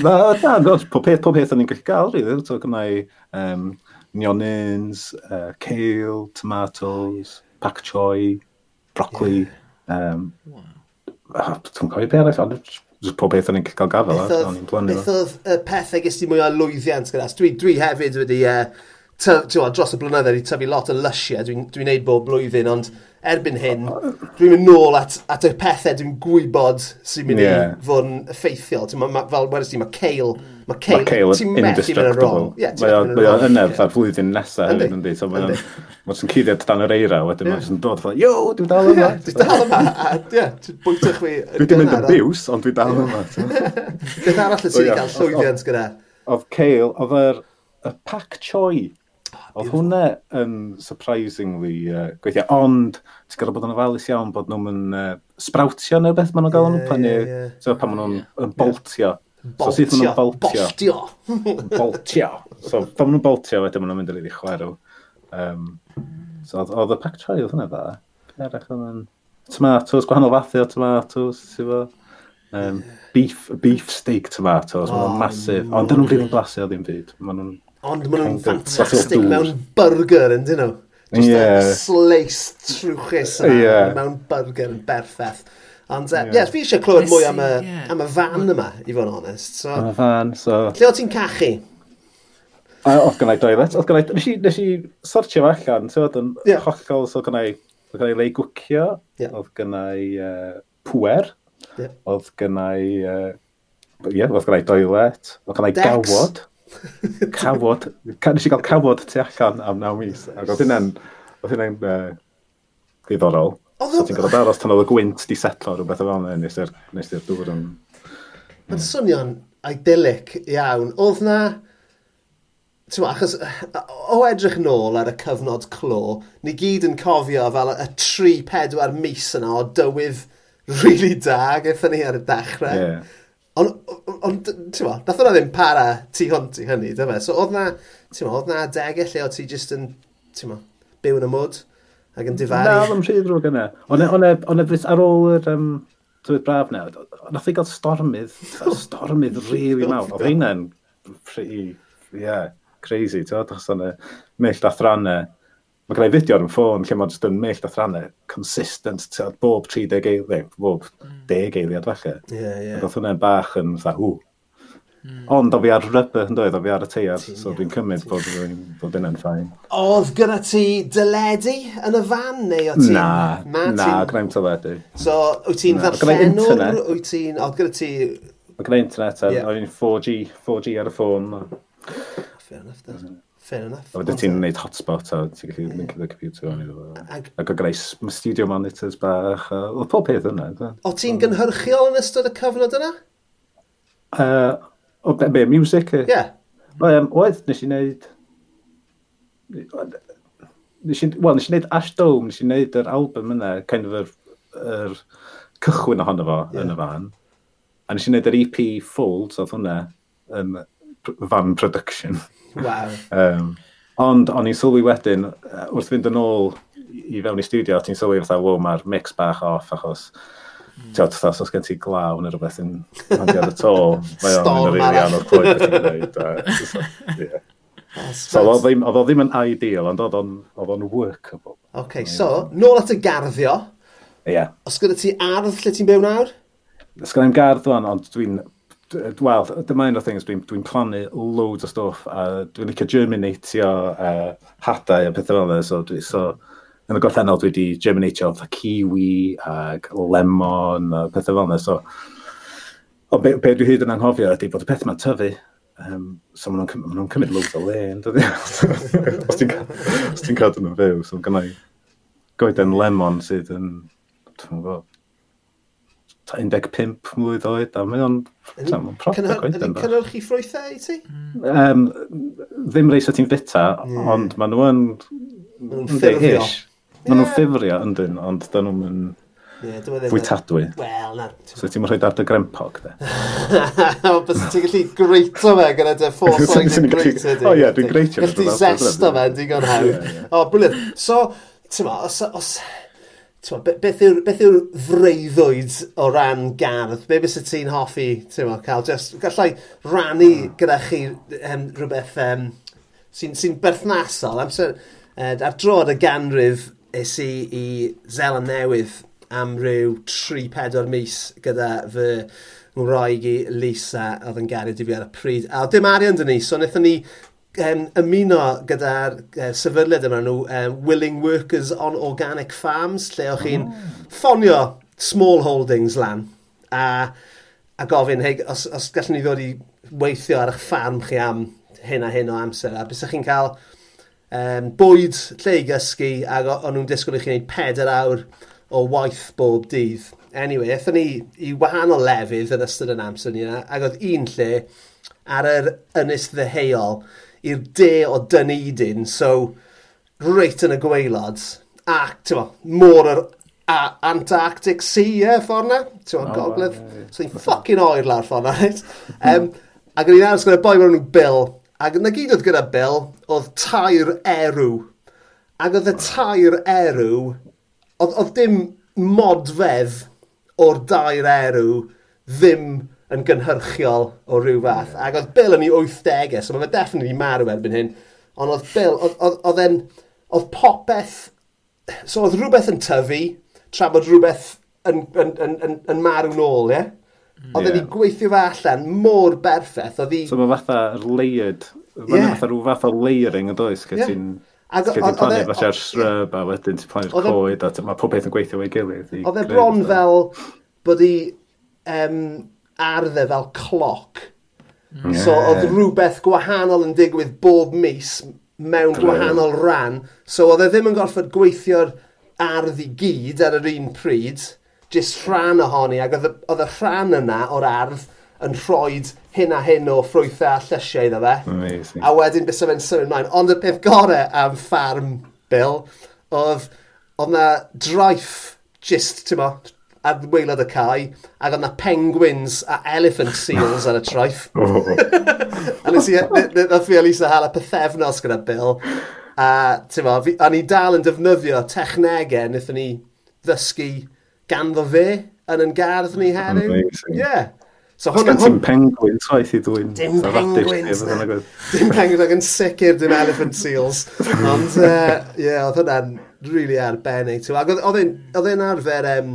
S3: Na, na, pob peth, pob peth o'n i'n gallu gael, rili. Really. So, gynnau um, nionins, uh, kale, tomatoes, oh, pak choi, broccoli. Yeah. Um, wow. Ah, Dwi'n cofio beth arall, ond Just pob beth o'n i'n cael gafel.
S1: Beth oedd y pethau gys ti mwy o lwyddiant gyda? Dwi, dwi hefyd wedi uh, tywa, dros y blynydde wedi tyfu lot o lysiau dwi'n dwi neud bob blwyddyn, ond erbyn hyn, dwi'n mynd nôl at, at y pethau dwi'n gwybod sy'n mynd yeah. i fod yn effeithiol. Ma, ma, fel wedi si, mae ceil, mae ceil,
S3: ma ceil ti'n methu mynd yn wrong. Mae o'n ynydd ar flwyddyn nesaf hefyd, yndi. So mae'n ma cuddiad dan yr eira, wedyn yeah. mae'n dod fel, yo, dwi'n dal yma.
S1: Dwi'n dal yma, a ie, bwytych fi.
S3: Dwi wedi mynd yn biws, ond dwi'n dal yma.
S1: Beth arall y sy'n cael llwyddiant gyda?
S3: Oedd ceil, oedd y pac choi Oedd hwnna yn surprisingly uh, gweithio, ond ti'n gwybod bod yn ofalus iawn bod nhw'n uh, sprawtio neu beth maen nhw'n gael nhw pan, yeah, yeah. so, pan maen nhw'n boltio.
S1: Boltio, boltio.
S3: Boltio. So, pan maen nhw'n boltio, wedyn maen nhw'n mynd i'r iddi chwerw. Um, so, oedd y pac troi oedd hwnna dda. Perach oedd yn tomatoes, gwahanol fathau o tomatoes, sy'n fo. Um, beef, beef steak tomatoes, oh, maen nhw'n masif. Ond dyn nhw'n rili'n blasu o ddim byd. Maen nhw'n
S1: Ond maen nhw'n ffantastig mewn burger, yn dyn nhw. Just yeah. a slice trwchus yna yeah. mewn burger yn berffeth. Ond, uh, yeah. yes, fi eisiau clywed mwy am y, yeah. Uh, am y fan yma, i fod yn honest. So,
S3: am y fan, so...
S1: Lle o ti'n cachu?
S3: Oedd gennau doilet, oedd gennau... Nes i, nes i sortio fo allan, ti'n oedd yn yeah. hollol, so gennau... Oedd gynnau lei gwcio, yeah. oedd gynnau uh, pwer, yeah. oedd gennau... Uh, yeah, oedd gynnau doilet, oedd gynnau gawod. Cawod. Nes i gael cawod tu allan am naw mis. Ac oedd hynny'n, Oedd hynny'n Uh, ddiddorol. Oedd... So ti'n gorfod aros tan oedd y gwynt di setlo rhywbeth o fel yna nes i'r dŵr yn...
S1: Mae'n swnio'n idyllic iawn. Oedd na... Tewa, achos o edrych nôl ar y cyfnod clo, ni gyd yn cofio fel y 3-4 mis yna o dywydd rili really da, gyda ni ar y dechrau. Yeah. Ond, on, ti'n mo, nath hwnna ddim para tu hwnt i hynny, dy fe? So oedd na, ti'n mo, oedd na adegau lle o ti jyst yn, ti'n mo, byw yn y mwd ac yn difaru.
S3: Na, ddim yn rhydd rhywg yna. Ond e, e, e ar ôl yr, um, tywydd braf na, nath i gael stormydd, stormydd rili mawr. Oedd hynna'n pretty, yeah, crazy, ti'n oedd o'n y mill a thrannau. Mae gen i fideo ar y ffôn lle mae'n just yn mell athrannu, consistent, tyd, bob 30 eiliad, bob mm. 10 eiliad falle. Ie, yeah, ie. Yeah. Doedd hwnna'n bach yn fatha, hw. Mm. Ond o fi ar rybber yn dweud, o fi ar y teiar, so dwi'n cymryd bod, bod hynna'n ffain.
S1: Oedd gyda ti dyledu yn y fan neu o ti?
S3: Na, na, na gwneud dyledu.
S1: So, wyt ti'n ddarllenwr? Wyt ti'n... Oedd gyda ti...
S3: Mae gyda internet, yeah. o'n 4G, 4G ar y ffôn.
S1: Fair enough, doesn't? Mm. Fair enough.
S3: A wedyn ti'n gwneud hotspot a ti'n gallu yeah. mynd gyda computer o'n iddo. Ac o greu studio monitors bach. Oedd pob peth yna.
S1: O ti'n gynhyrchiol yn ystod y cyfnod yna?
S3: Uh, o be, be music? Ie. Yeah. Um, oedd, nes i wneud... Nes i, well, nes i wneud Ash Dome, nes i wneud yr album yna, kind of yr, yr cychwyn ohono fo yeah. yn y fan. A nes i wneud yr EP full, so oedd hwnna, um, fan production.
S1: Wow.
S3: um, ond o'n i'n sylwi wedyn, wrth fynd yn ôl i fewn i studio, ti'n sylwi fatha, wow, mae'r mix bach off, achos mm. Tiod, os oes gen ti glaw neu rhywbeth yn handi ar y to, mae o'n yn rili anodd clywed beth i'n gwneud. So, oedd o ddim yn ideal, ond oedd o'n workable.
S1: OK, so, nôl at y garddio.
S3: Ie. Yeah.
S1: Os gyda ti ardd lle ti'n byw nawr?
S3: Os gyda'n gardd fan, ond dwi'n wel, dyma un o'r things dwi'n dwi, plannu loads o stwff a dwi'n licio germinatio uh, hadau a pethau fel yna. So, dwi, so, yn y gorffennol dwi wedi germinatio fatha kiwi ac lemon a pethau fel yna. So, o, be, be dwi hyd yn anghofio ydy bod y peth yma'n tyfu. Um, so maen nhw'n ma nhw cymryd loads o le, yn dydyn? os ti'n cadw nhw'n fyw, so gynnau goeden lemon sydd yn, dwi'n gwybod, 15 mlynedd oed, a mae o'n
S1: cynhyrchu ffrwythau i ti?
S3: Um, ddim reis o ti'n fita, mm. ond maen nhw yn...
S1: Maen nhw'n ffurfio.
S3: Maen nhw'n ffifrio yn dyn, ond dyn nhw'n yn... Fwytadwy.
S1: Wel, na.
S3: So ti'n rhoi dad dy grempog, de.
S1: Bys ti'n gallu greito fe gyda dy foresight yn greito.
S3: O ie, dwi'n greitio.
S1: Gallu zesta fe, digon hawdd. O, briliant. So, ti'n ma, os, os Twa, beth yw'r beth yw freuddwyd o ran gardd? Be bys y ti'n hoffi, ti'n mo, cael just, gallai rannu hmm. gyda chi um, rhywbeth um, sy'n sy berthnasol. Amser, uh, ar drod y ganrif es i i Zeland Newydd am ryw 3-4 mis gyda fy ngwraig i Lisa oedd yn gario di fi ar y pryd. A dim arian dyn ni, so wnaethon ni um, ymuno gyda'r uh, sefydliad yma nhw, um, Willing Workers on Organic Farms, lle o'ch chi'n oh. ffonio small holdings lan a, a gofyn, hey, os, os gallwn ni ddod i weithio ar eich ffarm chi am hyn a hyn o amser, a bys chi'n cael um, bwyd lle i gysgu, ac o'n nhw'n disgwyl i chi wneud peder awr o waith bob dydd. Anyway, eithon ni i wahanol lefydd yn ystod yn amser ni yna, ac oedd un lle ar yr ynys ddeheuol i'r de o Dunedin, so reit yn y gweilad, ac, ti'n môr yr Antarctic Sea, e, ffordd na, ti'n oh, gogledd, yeah, so i'n ffucking oer lawr ffordd na, right? um, ac yn i'n aros gyda boi mewn Bill, ac na gyd oedd gyda Bill, oedd tair erw, ac oedd y tair erw, oedd, oedd dim modfedd o'r dair erw ddim yn gynhyrchiol o rhyw fath. Ac oedd Bill yn ei 80au, so mae fe definitely marw erbyn hyn. Ond oedd Bill, oedd e'n, oedd popeth, so oedd rhywbeth yn tyfu, tra bod rhywbeth yn, yn, yn, yn, yn marw nôl, ie? Yeah? Oedd yeah. e'n gweithio fe allan mor berffaith, oedd i...
S3: So mae fatha layered, mae'n yeah. fatha rhyw fath o layering yn does, gyda yeah. ti'n... Ac oedd e'n plannu fatha'r shrub a wedyn ti'n plannu'r e- coed a mae pob beth yn gweithio o'i gilydd.
S1: Oedd e bron fel bod i um, arddau e fel cloc. Mm. So oedd rhywbeth gwahanol yn digwydd bob mis mewn gwahanol ran. So oedd e ddim yn gorfod gweithio'r ardd i gyd ar yr un pryd, jyst rhan ohoni, ac oedd y rhan yna o'r ardd yn rhoi hyn a hyn o ffrwythau a llysiau iddo fe. Amazing. A wedyn bys fe'n symud ymlaen. Ond y peth gorau am ffarm Bill, oedd, oedd na draif jyst, ti'n mo, ar weilad y cae, ac oedd na penguins a elephant seals ar y traeth. Oh. a nes i, e- nath fi Elisa hala pethefnos gyda Bill, a ti'n ma, a ni dal yn defnyddio technegau wnaethon ni ddysgu ganddo fe yn yn gardd ni heddiw. Amazing. Yeah.
S3: So hwnna... Dim penguin traeth i ddwy'n...
S1: Dim penguins, ne. Dim penguins ac yn sicr dim elephant seals. Ond, ie, uh, yeah, oedd hwnna'n really arbennig. Ac oedd e'n arfer... Um,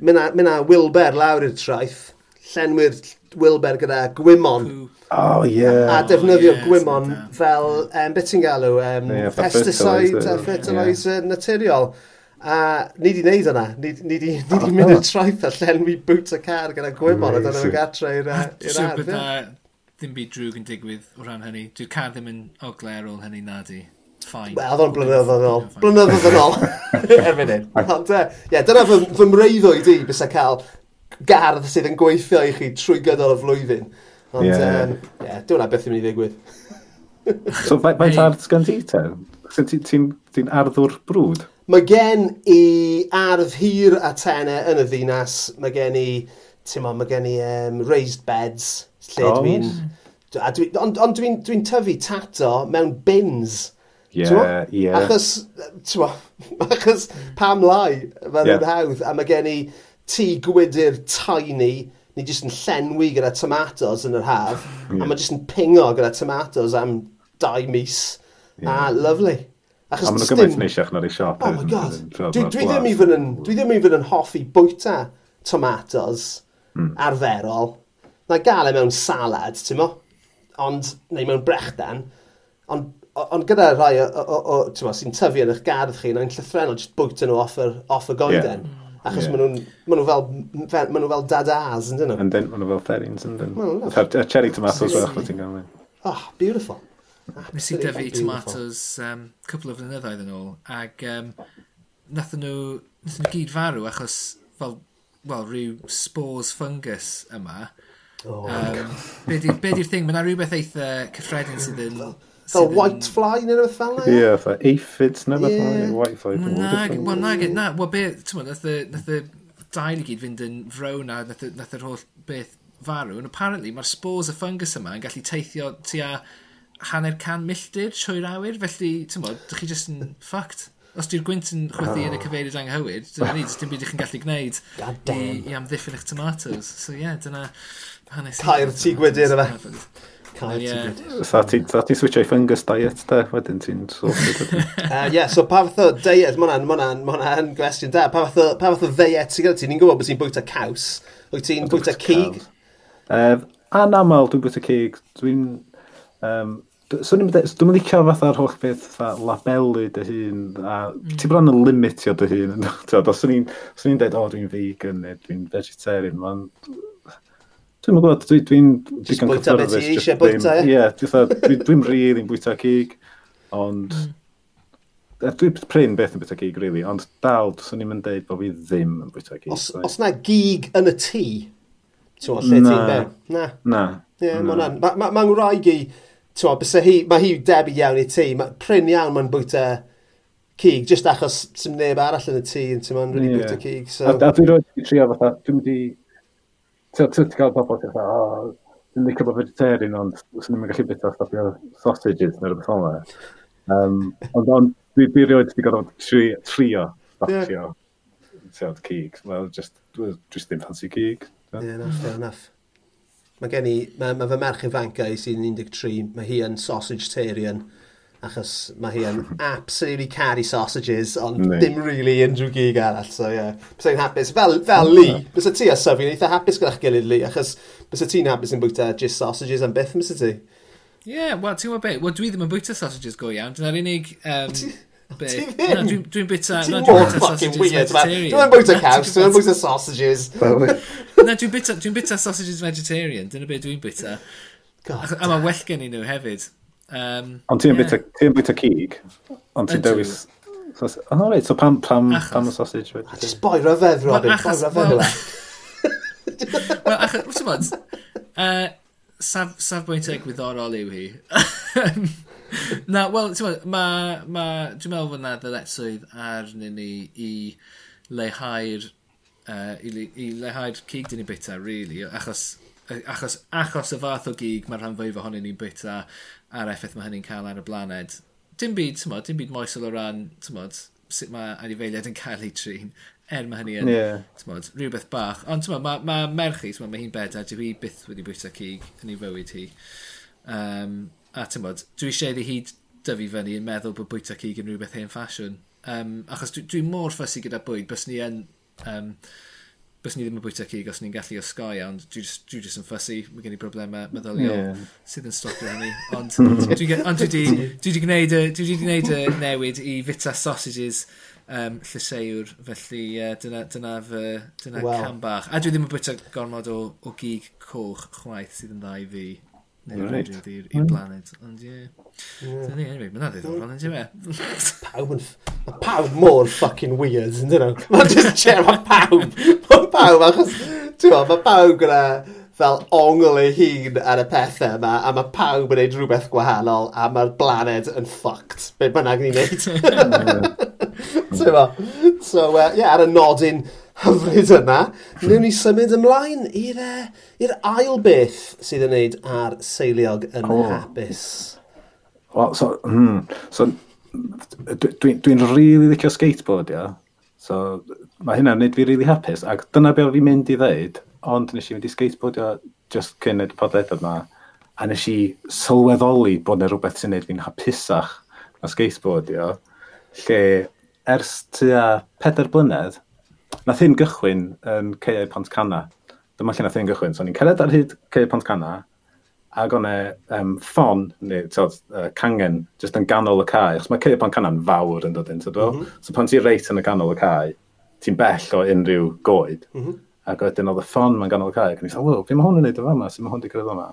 S1: mynd mynd Wilber lawr i'r traeth, llenwyr Wilber gyda Gwymon.
S3: Oh, yeah.
S1: A oh, defnyddio oh, yeah, Gwymon yeah. fel, um, beth ti'n galw, um, yeah, pesticide a fertilizer yeah. naturiol. A ni di wneud yna, ni, ni di, ni di mynd i'r traeth a llenwi boot y car gyda Gwymon a dyna fe gatre i'r ardd.
S2: Dim byd drwg yn digwydd o ran hynny. Dwi'n car ddim yn ogler ôl hynny nadi fine.
S1: Wel, oedd o'n blynyddoedd yn ôl. Blynyddoedd yn ôl. Erbyn hyn. Ond, eh, ie, dyna fy, fy mreiddwyd i bys a cael gardd sydd yn gweithio i chi trwy gydol y flwyddyn. Ond, ie, yeah. um, yeah, dyna beth i'n mynd i ddigwydd.
S3: so, faint ardd gan ti, te? Ti'n arddwr brwd?
S1: Mae gen i ardd hir a tene yn y ddinas. Mae gen i, ti'n ma, mae gen i um, raised beds, lle oh. dwi'n... Dwi, ond on dwi'n dwi tyfu tato mewn bins.
S3: Ie, yeah, ie. Yeah.
S1: Achos, twa, achos pam lai, fel yeah. yn hawdd, a mae gen i tŷ gwydr tiny, ni jyst yn llenwi gyda tomatoes yn yr haf, yeah. a mae jyst yn pingo gyda tomatoes am dau mis. Yeah. A, lovely.
S3: Achos a maen nhw'n gymaint neisiach na'r ei siop.
S1: Oh my god. Dwi, dwi, ddim even yn, dwi ddim even yn hoffi bwyta tomatoes mm. arferol. Na gael e mewn salad, ti'n mo? Ond, neu mewn brechdan. Ond ond gyda rhai o, o, o, o sy'n tyfu yn eich gardd chi, na'n llythrenol jyst bwyta nhw off, er, off y goeden. Yeah. Achos yeah. maen nhw fel, fel, maen nhw fel dadaz, yn dyn nhw?
S3: Yn dyn, maen nhw fel therins, yn dyn cherry tomatoes fel ti'n gael.
S1: Oh, ah, beautiful.
S2: Nes i dyfu tomatoes um, couple o flynyddoedd yn ôl, ac um, nath nhw, nath nhw gyd farw achos fel, well, rhyw spores fungus yma. Oh, um, be di'r thing, mae yna rhywbeth eitha cyffredin sydd yn
S1: Fel white fly neu rhywbeth fel
S3: yna? Ie, fel aphids neu rhywbeth fel yna, white fly.
S2: Wel, na, na, wel be, ti'n nath y dail i gyd fynd yn frown a nath yr holl beth farw, and apparently mae'r spores y fungus yma yn gallu teithio tua hanner can milltir trwy'r awyr, felly, ti'n bod, chi jyst yn fucked. Os di'r gwynt yn chwythu oh. yn y cyfeiriad anghywir, dyna ni, dim byd ych chi'n gallu gwneud i, i amddiffyn eich tomatoes. So ie, yeah, dyna
S1: hanes... Cair tŷ gwydyr yma
S3: cael e oh, yeah. Sa ti'n ti switchio i fungus diet da, wedyn ti'n sorted.
S1: Uh, Ie, so pa fath o diet, mae hwnna'n gwestiwn da, pa fath o, ddiet sy'n gyda ti? Ni'n gwybod bod ti'n bwyta caws, wyt ti'n bwyta cig?
S3: Uh, anamal dwi'n bwyta cig, dwi'n... Um, So ni'n meddwl, dwi'n licio fatha'r holl beth fa labelu dy hun, a mm. ti bron yn limitio dy hun. Os o'n i'n dweud, o dwi'n vegan neu dwi'n vegetarian, mae'n Dwi'n meddwl, dwi'n dwi
S1: digon cyffyrddus. Bwyta beth i eisiau bwyta,
S3: e? Ie, dwi'n dwi rili'n bwyta cig, ond... Hmm. Dwi'n prin beth yn bwyta cig, really, ond dal, swn i'n deud bod fi ddim yn bwyta cig.
S1: Os, os na gig yn y tŷ, ti'n meddwl, lle ti'n ben?
S3: Na. Na.
S1: Ie, yeah, mae ma, ngwraig i, ti'n meddwl, mae hi debyg iawn i ti, mae pryn iawn mae'n bwyta cig, just achos sy'n neb arall yn y tŷ, yn ti'n meddwl, really rili bwyta cig. So...
S3: A, a dwi'n rhoi trio fatha, dwi'n mynd i ti'n cael pobl ti'n dda, o, dwi'n licio bod vegetarian, ond sy'n ni'n gallu bita stopio sausages neu rhywbeth o'n um, Ond on, dwi, dwi rioed wedi gorfod tri, trio batio yeah. cig. Well, just, just ddim fancy cig.
S1: Ie, yeah, enough, fair enough. Mae gen i, mae ma fy merch ifancau sy'n 13, mae hi yn sausage-tarian achos mae hi yn absolutely caru sausages, ond nee. dim really unrhyw gig arall, so ie. Yeah. Bysai'n hapus, fel, fel Lee, bysa ti a Sofi'n eitha hapus gyda'ch gilydd Lee, achos bysa ti'n hapus yn bwyta just sausages am beth, bysa ti?
S2: Yeah, wel, ti'n gwybod beth, wel, dwi ddim yn bwyta sausages go iawn, dyna'r unig... Um, Dwi'n dwi bita...
S1: Ti'n mor fucking weird, man. Dwi'n bwyta caws, dwi'n bwyta sausages.
S2: Na, dwi'n bwyta dwi bita sausages vegetarian, dyna beth dwi'n bwyta. A mae well gen i nhw hefyd. Um,
S3: ond ti'n yeah. bita, ti cig, ond ti'n dewis... O, no, reit, so pam, pam, pam y sausage wedyn?
S1: Just boi rhyfedd, Robin, boi rhyfedd.
S2: Wel, achos, ti'n bod, uh, saf, safbwynt egwyddorol yw hi. na, wel, ti'n bod, ma, ma, dwi'n meddwl fod na ddyletswydd arnyn ni i leihau'r uh, i, i leihau'r cig dyn ni bita, really, achos achos, achos y fath o gig mae'r rhan fwyaf ohonyn ni'n bita a'r effaith mae hynny'n cael ar y blaned. Dim byd, tymod, dim byd moesol o ran, tymod, sut mae anifeiliad yn cael ei trin, er mae hynny yn, yeah. tymod, rhywbeth bach. Ond tymod, mae ma merchi, tymod, mae hi'n bedar, dwi hi byth wedi bwyta cig yn ei fywyd hi. Um, a tymod, dwi eisiau iddi hi dyfu fyny yn meddwl bod bwyta cig yn rhywbeth hen ffasiwn. Um, achos dwi, dwi mor ffysi gyda bwyd, bys ni yn... Um, bys ni ddim yn bwyta cig os ni'n gallu osgoi, ond dwi just, dwi just yn ffysu, mae gen i broblemau meddyliol yeah. sydd yn stopio hynny. Ond dwi, ond dwi, wedi gwneud, gwneud y newid i fita sausages um, llyseiwr, felly uh, dyna, dyna, fy, dyna well. cam bach. A dwi ddim yn bwyta gormod o, o gig coch chwaith sydd yn dda i fi. Neu right. i'r right. blaned, mm. ond ie. Yeah. Dyna ni, anyway, mae'n ddiddorol, ynddi we?
S1: Pawb yn... Mae pawb mor fucking weird, ynddi nhw? Mae'n just chair, mae pawb. Mae pawb, achos... Ti'n mae pawb gyda fel ongl ei hun ar y pethau yma, a mae pawb yn gwneud rhywbeth gwahanol, a mae'r blaned yn fucked. Be bynnag ni'n neud. Ti'n mo? So, uh, yeah, ar y nodyn hyfryd yna, newn ni symud ymlaen i'r uh, ail beth sydd yn neud ar seiliog yn oh. hapus.
S3: Well, so, mm, so dwi'n dwi, dwi really licio skateboard, ia. So, mae hynna'n wneud fi really hapus. Ac dyna be fi'n mynd i ddeud, ond nes i fynd i skateboardio just cyn y podled yma. A nes i sylweddoli bod yna rhywbeth sy'n neud fi'n hapusach na skateboardio. Lle, ers tua pedair blynedd, nath hyn gychwyn yn Ceiau Pont Cana. Dyma lle nath hyn gychwyn. So, ni'n cered ar hyd Ceiau Pont Cana, ac o'n e um, ffon, neu tod, uh, cangen, jyst yn ganol y cae. achos mae ceir pan canan fawr yn dod yn, tyd mm -hmm. So pan ti'n reit yn y ganol y cae, ti'n bell o unrhyw goed. Mm -hmm. Ac wedyn oedd y ffon mae'n ganol y cae. Ac o'n i'n dweud, wow, fi mae hwn yn neud y fama, sy'n mae hwn wedi cyrraedd yma.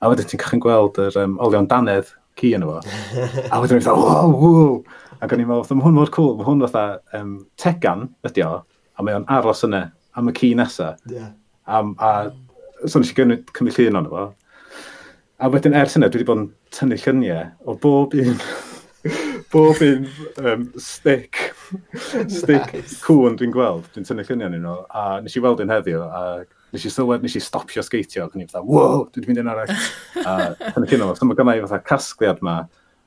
S3: A wedyn ti'n cachin gweld yr um, olion danedd ci yn efo. a wedyn o'n i'n dweud, wow, wow. Ac o'n i'n meddwl, mae hwn mor cool, mae hwn fatha um, tegan ydi o, a mae o'n aros yna am y ci nesaf. Yeah. A, a so nes i cymryd llun o'n efo. A wedyn ers yna, dwi wedi bod yn tynnu lluniau o bob un, bob un um, stick, stick nice. cwn dwi'n gweld. Dwi'n tynnu lluniau nhw, a nes i weld un heddiw, a nes i sylwed, nes i stopio sgeitio, ac o'n i fatha, wow, dwi'n mynd yn arall. a tynnu lluniau, so mae mae i fatha casgliad ma,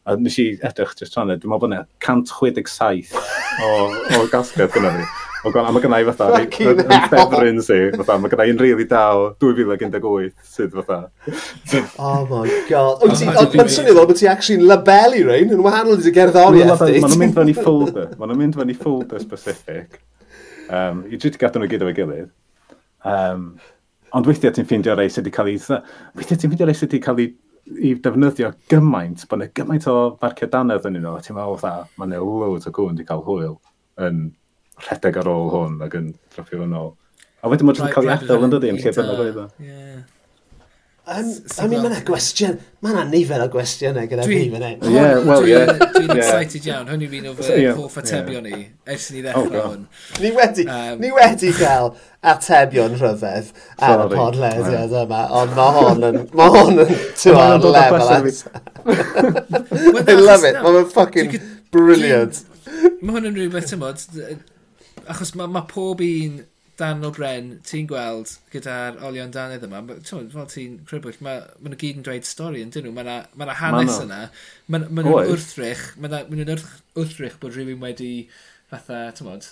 S3: a nes i edrych just tron, dwi'n meddwl bod yna 167 o, o gasgliad gyda ni. Ond gwan, mae gennau fatha, yn ffefryn si, fatha, mae gennau un rili daw, 2018 sydd fatha.
S1: Oh my god. Ond mae'n swnio ddod, bod ti actually'n labelu rhain yn wahanol i gerddoriaeth.
S3: Mae nhw'n mynd fan i folder, mae nhw'n mynd fan i folder specific. Um, I drwy gadw nhw gyda fe gilydd. Um, ond weithiau ti'n ffeindio rei sydd wedi cael ei... Weithiau ti'n ffeindio rei sydd wedi cael ei i defnyddio gymaint, bod yna gymaint o farcio dannedd yn o, ti'n meddwl dda, mae yna loads o gwn wedi cael hwyl yn rhedeg ar ôl hwn ac yn dropio yn ôl. A wedyn mae'n cael ei adael yn dydi yn lle bynnag oedd o.
S1: I mean, mae'n gwestiwn, mae'n a nifer o gwestiynau gyda fi fan hyn.
S3: Ie, wel, ie.
S2: Dwi'n excited iawn, hwn yw'n un fy hoff atebion ni, ers ni oh, ddechrau hwn.
S1: Ni wedi, ni wedi cael atebion rhyfedd ar y podlediad yma, ond mae hwn yn, mae hwn yn, ti'n lefel at. I love it, mae'n fucking brilliant.
S2: Mae hwn yn rhywbeth, ti'n bod, Achos mae ma pob un dan o bren ti'n gweld gyda'r olion danydd yma, ti'n fel ti'n crybwyll, mae ma nhw gyd yn dweud stori yn dyn nhw, mae yna ma, hanes ma yna, mae ma nhw'n wrthrych, mae nhw'n wrthrych bod rhywun wedi fatha, ti'n modd,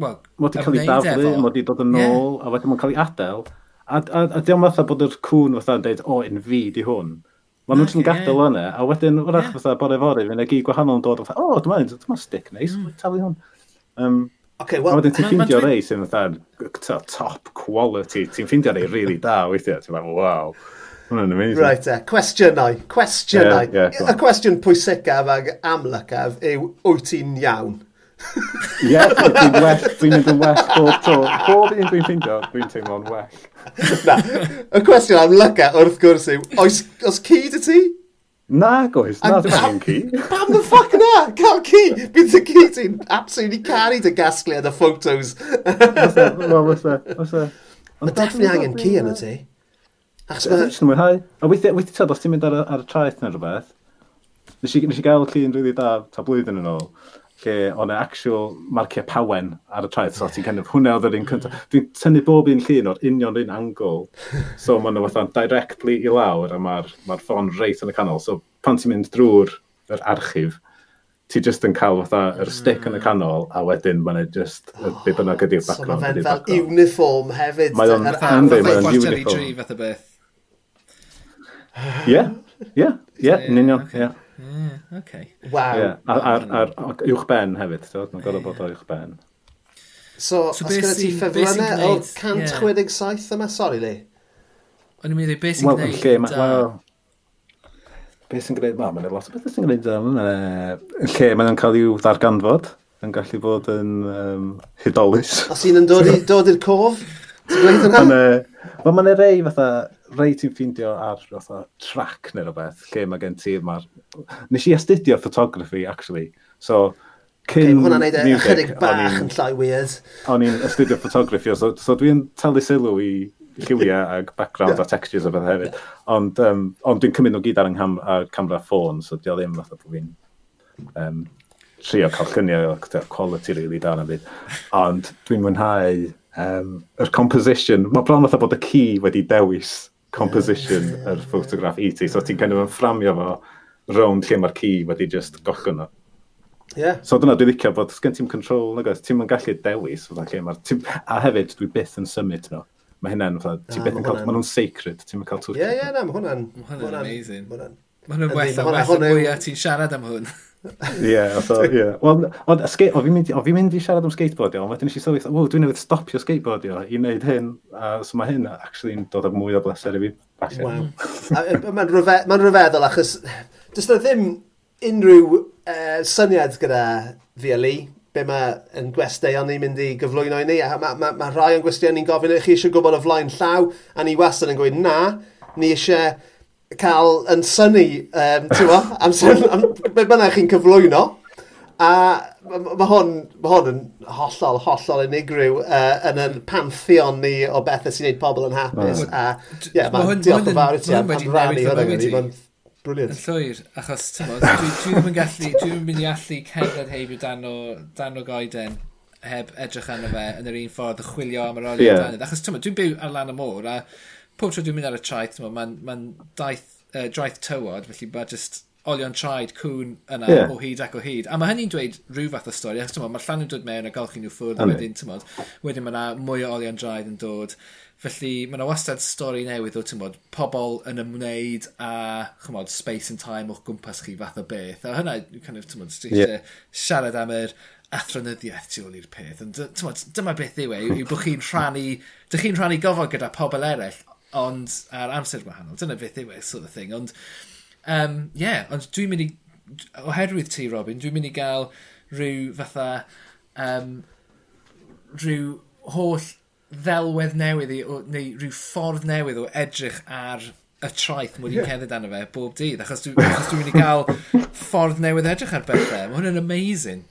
S3: well, mae wedi cael ei daflu, mae wedi dod yn ôl, yeah. a wedyn mae'n cael ei adael, a, a, a diolch fatha bod yr cwn fatha yn dweud, o, yn fi di hwn. Mae nhw'n okay, gadael yeah. yna, a wedyn, wrach yeah. fatha, bore fory, fy'n egi gwahanol yn dod, o, oh, dyma, dyma stick neis, mm. talu hwn. Um, Okay, well, a wedyn ti'n ffindio rei sy'n fatha top quality, ti'n ffindio rei really da weithiau, ti'n meddwl, wow, hwnna'n amazing.
S1: Right, uh, cwestiynau, cwestiynau.
S3: Yeah, yeah,
S1: y cwestiwn pwysicaf ag amlycaf yw, wyt ti'n iawn?
S3: Ie, yeah, dwi'n well, dwi'n mynd yn well bob tro. Bob un dwi'n ffindio, dwi'n teimlo'n well.
S1: Na, y cwestiwn amlyca wrth gwrs yw, oes, oes cyd y ti?
S3: Na, goes, na, ddim angen ci.
S1: Pam the fuck na? Cael ci! Bydd y ci ti'n absolutely caru dy gasglu yn y photos.
S3: Wel, fysa, fysa.
S1: Mae definitely angen ci yn y ti. Achos mae...
S3: Dwi'n mwynhau. A weithio, weithio tyd, os ti'n mynd ar, ar y traeth neu rhywbeth, nes i, nes i gael ci yn rili da, ta blwyddyn yn ôl lle o'n e actual marciau pawen ar y traeth, so ti'n kind of, hwnna oedd yr un cyntaf. Dwi'n tynnu bob un llun o'r union un angl, so maen nhw fatha'n directly i lawr, a mae'r ma ffôn reit yn y canol, so pan ti'n mynd drwy'r yr archif, ti just yn cael fatha yr stick yn y mm. canol a wedyn mae'n just oh, be bynnag ydy'r background.
S1: So mae fe'n fel uniform hefyd.
S3: Mae o'n
S1: andi,
S3: mae o'n
S2: e
S3: uniform.
S2: Fath o beth.
S3: Ie, ie, ie, yn union, ie.
S2: Yeah, okay.
S1: Waw.
S3: Yeah, a'r, ar, ar, uwch ben hefyd, ti'n gwybod? Mae'n gorau bod o uwch ben.
S1: So,
S2: so
S1: os gyda ti ffefrynnau o 167 yma, sori li?
S2: O'n i'n meddwl, beth sy'n gwneud?
S3: Wel, well, beth sy'n gwneud, Wel, mae'n lot o beth sy'n gwneud yn lle mae'n cael i'w ddarganfod, yn gallu bod yn um, hydolus.
S1: Os i'n dod i'r cof, ti'n gwneud yna?
S3: Wel, mae'n rei fatha, rei ti'n ffeindio ar fatha track neu rhywbeth, lle mae gen ti yma. Nes i astudio photography, actually. So, cyn
S1: okay, hwnna'n neud e
S3: music,
S1: ychydig bach yn llai weird.
S3: O'n i'n astudio photography, so, so dwi'n talu sylw i lliwiau ag background a textures a beth hefyd. Ond, um, ond dwi'n cymryd nhw gyd ar, ngham, ar camera ffôn, so dio ddim fatha bod fi'n um, trio cael lluniau o quality really da na byd. Ond dwi'n mwynhau um, yr composition. Mae bron fatha bod y ci wedi dewis composition yr ffotograff i ti. So ti'n kind of yn fframio fo rownd lle mae'r ci wedi just gollon nhw.
S1: Yeah.
S3: So dyna dwi'n licio bod gen ti'n control, nagos, ti'n yn gallu dewis fydda lle mae'r... A hefyd, dwi byth yn symud nhw. Mae hynna'n
S1: fydda,
S3: ti'n byth yn cael... Mae nhw'n sacred, ti'n mynd cael twtio.
S1: Ie, ie, na, mae hwnna'n...
S2: Mae hwnna'n amazing. Mae hwnna'n well a well o bwyaf ti'n siarad am hwn.
S3: Ie, ie. Ond o fi'n mynd i siarad am skateboardio, ond wedyn eisiau sylwi, wow, dwi'n newydd stopio skateboardio i wneud hyn, a so mae hyn actually yn dod â mwy o bleser i fi.
S1: Wow. Mae'n ryfed, ma ryfeddol achos, dys na ddim unrhyw uh, syniad gyda fi VLE, be mae yn gwesteion ni'n mynd i gyflwyno i ni, a mae ma, ma rhai o'n gwesteion ni'n gofyn, chi eisiau gwybod o flaen llaw, a ni wastad yn gweud na, ni eisiau cael yn syni, um, ti'n ma, amser, am, be bynnag chi'n cyflwyno. A mae hwn, ma hwn yn hollol, hollol unigryw uh, yn y pantheon ni o bethau sy'n gwneud pobl yn hapus. A, yeah,
S2: ma, hwn,
S1: diolch yn fawr i ti am rannu hwnna
S2: gyda ni.
S1: Mae'n
S2: briliant.
S1: Yn
S2: llwyr, achos dwi, dwi ddim yn gallu, dwi ddim yn mynd i allu cerdded heibio dan o, dan o goeden heb edrych arno fe yn yr un ffordd chwilio am yr olion yeah. dan. Achos ti'n dwi'n byw ar lan y môr a pob tro dwi'n mynd ar y traeth, mae'n ma, ma daith, uh, draeth tywod, felly mae just olion traed cwn yna
S3: yeah.
S2: o hyd ac o hyd. A mae hynny'n dweud rhyw fath o stori, achos mae'r llan yn dod mewn a golchi nhw ffwrdd, a wedyn, tymod, wedyn mae yna mwy o olion traed yn dod. Felly mae yna wastad stori newydd o, tymod, pobl yn ymwneud a, chymod, space and time o'ch gwmpas chi fath o beth. A hynna, kind of,
S3: tymod,
S2: yeah. siarad am yr athronyddiaeth tu ôl i'r peth. Ond, tymod, dyma beth yw e, yw, yw bod chi'n rhannu, dych chi'n rhannu gofod gyda pobl eraill, ond ar amser gwahanol. Dyna beth yw e, sort of thing. Ond, um, yeah, ond dwi'n mynd i, oherwydd ti, Robin, dwi'n mynd i gael rhyw fatha, um, rhyw holl ddelwedd newydd i, o, neu rhyw ffordd newydd o edrych ar y traeth mwyn i'n yeah. cerdded arno fe bob dydd, achos dwi'n dwi mynd i gael ffordd newydd edrych ar bethau. Mae hwnna'n amazing.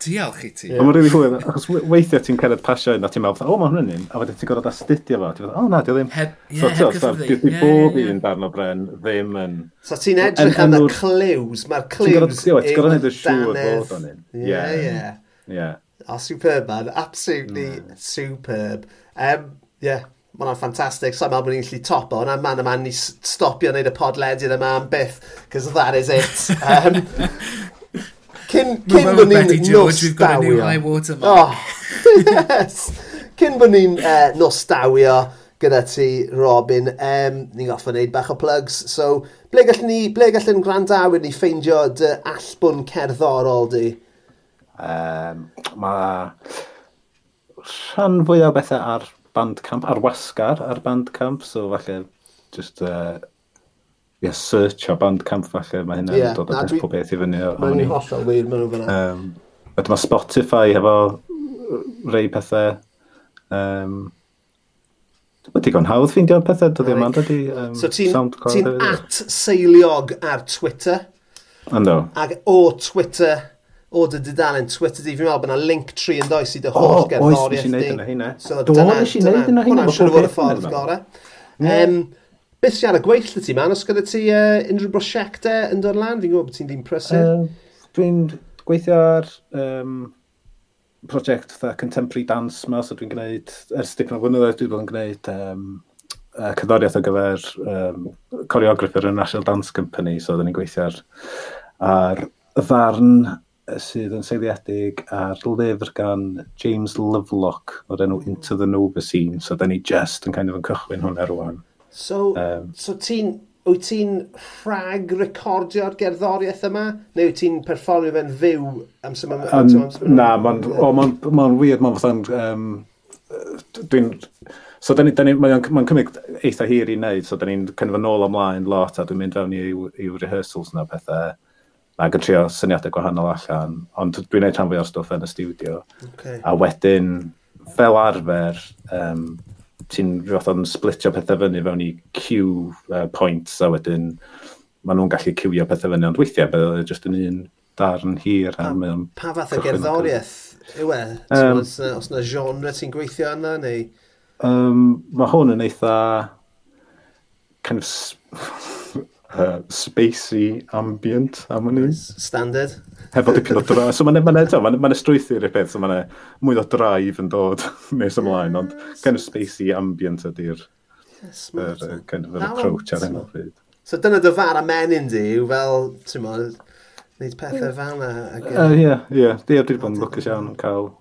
S2: Diolch i ti.
S3: Yeah. Mae'n rili really hwyl, achos weithiau ti'n cerdded pasio un a ti'n meddwl, o, mae hwnna'n un, a wedyn ti'n gorfod astudio fo. Ti'n meddwl, o, na, di ddim.
S2: Heb, yeah,
S3: so,
S2: heb cyffreddi.
S3: Dwi
S2: wedi
S3: bob un darn o bren ddim yn...
S1: So ti'n edrych am y clues, mae'r clues...
S3: Ti'n gorfod neud y siŵr bod o'n un.
S1: Ie,
S3: ie.
S1: Ie. Oh, superb, man. Absolutely superb. Um, yeah, Mae hwnna'n ffantastig. Sa'n meddwl bod ni'n gallu topo hwnna. Man yma man ni stopio wneud y podlediad yma am byth. Because that is it. Um, cyn cyn bod ni'n
S2: nos dawio.
S1: Oh, yes. Cyn bod ni'n eh, uh, nostawio gyda ti, Robin. Um, ni'n goffa wneud bach o plugs. So, ble gallwn ni, ble gallwn gwrandawyr ni ffeindio dy allbwn cerddorol di?
S3: Um, mae rhan fwyaf o bethau ar Bandcamp, ar wasgar ar Bandcamp, so falle just uh, yeah, search o Bandcamp falle, mae hynna'n yeah, dod o beth pob beth i fyny.
S1: Mae'n hollol wir, mae'n rhywbeth. Um,
S3: Wedyn mae Spotify hefo rei pethau. Um, Mae digon hawdd ffeindio pethau, dod ddim ond ydy um,
S1: so SoundCloud. Ti'n at seiliog ar Twitter.
S3: Ando.
S1: Ac o Twitter o dy dudalen Twitter di, fi'n meddwl bod yna link tri yn does i dy holl gerddoriaeth
S3: di. O, oes, nes i wneud yna hynna.
S1: Do, nes i wneud yna hynna. Hwna'n siŵr o fod y ffordd gorau. Um, Beth sy'n ar y gweill ti man? Os gyda ti uh, unrhyw brosiectau yn dod lan? Fi'n gwybod bod ti'n dîm prysur. Uh,
S3: Dwi'n gweithio ar um, prosiect fatha contemporary dance ma, so dwi'n gwneud, ers dipyn o flynyddoedd, dwi'n bod yn gwneud um, uh, cyddoriaeth o gyfer um, choreographer yn National Dance Company, so dwi'n gweithio ar, ar ddarn sydd yn seiliedig ar lyfr gan James Lovelock o'r enw Into the Nova Scene, so da ni just yn kind of yn cychwyn hwnna rwan.
S1: So, um, so ti'n, wyt ti'n rhag recordio'r gerddoriaeth yma, neu wyt ti'n perfformio fe'n fyw am sy'n mynd? Um,
S3: na, mae'n ma ma weird, mae'n fatha'n... Um, dwi'n... So, da ni, da ni, mae'n ma cymryd eitha hir i wneud, so da ni'n kind of yn ôl ymlaen lot, a dwi'n mynd fewn i'w, iw rehearsals na pethau ac yn trio syniadau gwahanol allan, ond dwi'n gwneud rhan fwy o'r stwff yn y studio. Okay. A wedyn, fel arfer, um, ti'n rhywbeth o'n splitio pethau fyny fewn i queue uh, points, a wedyn maen nhw'n gallu cywio pethau fyny, ond weithiau bydd jyst yn un darn hir. Pa,
S1: a, pa fath o gerddoriaeth yw e? Um, os, os yna genre ti'n gweithio yna, neu...?
S3: Um, mae hwn yn eitha... Kind of uh, spacey ambient am hynny.
S1: Standard.
S3: Hefo dipyn o dra. So mae'n ma ma ma strwythu i'r peth, so mae'n mwy o drive yn dod nes ymlaen, ond kind of spacey ambient ydy'r yes, er, uh, kind of approach ar enw o.
S1: So dyna dy far a menyn di, yw fel, ti'n mo, wneud pethau fel yna?
S3: Ie, ie, di a dwi wedi bod yn lwcus iawn yn cael,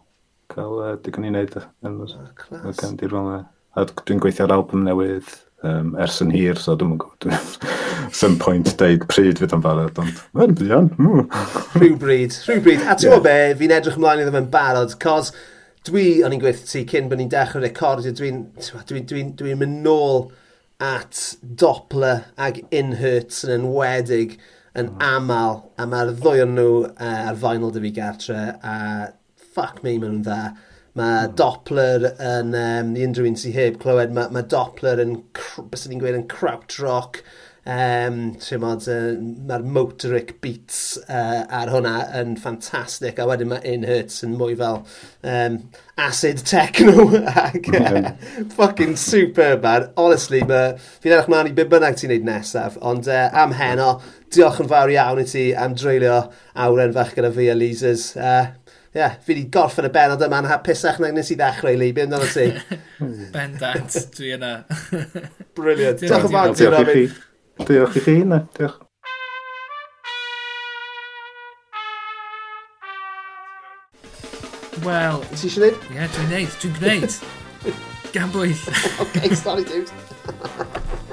S3: cael uh, digon i wneud yn y ah, cefndir fel yna. A dwi'n gweithio ar album newydd, um, ers yn hir, so dwi'n gwybod. Some point deud pryd fydd o'n barod, ond mae'n
S1: byd hmm. Rhywbryd, rhywbryd. A ti'n yeah. be, fi'n edrych ymlaen iddo fe'n barod, cos dwi, o'n i'n gweithio ti cyn bod ni'n dechrau recordio, dwi'n dwi, dwi, dwi, dwi mynd nôl at Doppler ag Inherts yn enwedig yn hmm. aml, a mae'r ddwy o'n nhw uh, e, ar vinyl dy fi gartre, a fuck me, maen nhw'n dda. Mae mm. Doppler yn, um, i unrhyw un sy'n heb clywed, mae, mae Doppler yn, bys ni'n gweud, yn krautrock, um, mod, uh, mae'r motoric beats uh, ar hwnna yn ffantastig, a wedyn mae In Hurts yn mwy fel um, acid techno, ac uh, fucking superb, man. Honestly, ma, fi'n edrych mlaen i beth bynnag ti'n neud nesaf, ond uh, am heno, diolch yn fawr iawn i ti am dreulio awren fach gyda fi, Elisas. Uh, Ie, yeah, fi wedi gorffen y benod yma'n hapusach na nes i ddechrau, Lee. Be amdano ti?
S2: Bendant, dwi yna.
S1: Brilliant. Diolch yn fawr ti'n Robin.
S3: Diolch i chi, na. Diolch.
S2: Wel...
S1: Ti eisiau neud?
S2: Ie, yeah, dwi'n neud. Dwi'n gwneud. Gan bwyll.
S1: OK, sorry, dude.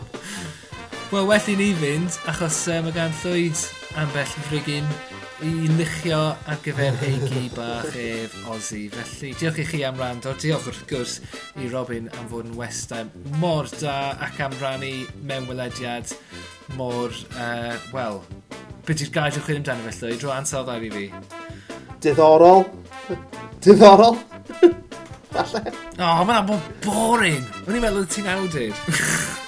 S2: Wel, well i ni fynd, achos uh, mae gan llwyd ambell i i luchio ar gyfer heigi bach ef Ozzy. Felly, diolch i chi am rando. Diolch wrth gwrs i Robin am fod yn westau mor da ac am rannu mewn welediad mor, uh, wel, beth yw'r gair ydych chi'n amdano fe llwyd? Rwy ansawdd ar i fi.
S1: Diddorol. Diddorol.
S2: Falle. O, oh, mae'n bod boring. O'n i'n meddwl ti'n awdur.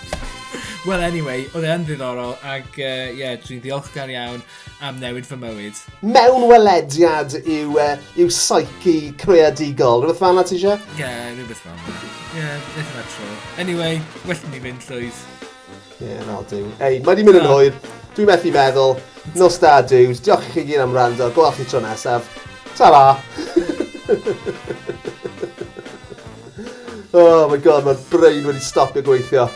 S2: Well, anyway, oedd e'n ddiddorol ac ie, uh, yeah, dwi'n ddiolchgar iawn am newid fy mywyd.
S1: Mewn welediad yw, uh, yw psyche creadigol. rhywbeth fan ti eisiau?
S2: Ie, yeah, rhywbeth fan. Ie, yeah, beth yna tro. Anyway, well ni fynd llwydd.
S1: Ie, yeah, no, diw. Ei, mae di mynd yn hwyr. Dwi'n methu meddwl. Nos da, diws. Diolch i chi gyd am rando. Gwelch chi tro nesaf. Ta-ra! oh my god, mae'r brain wedi stopio gweithio.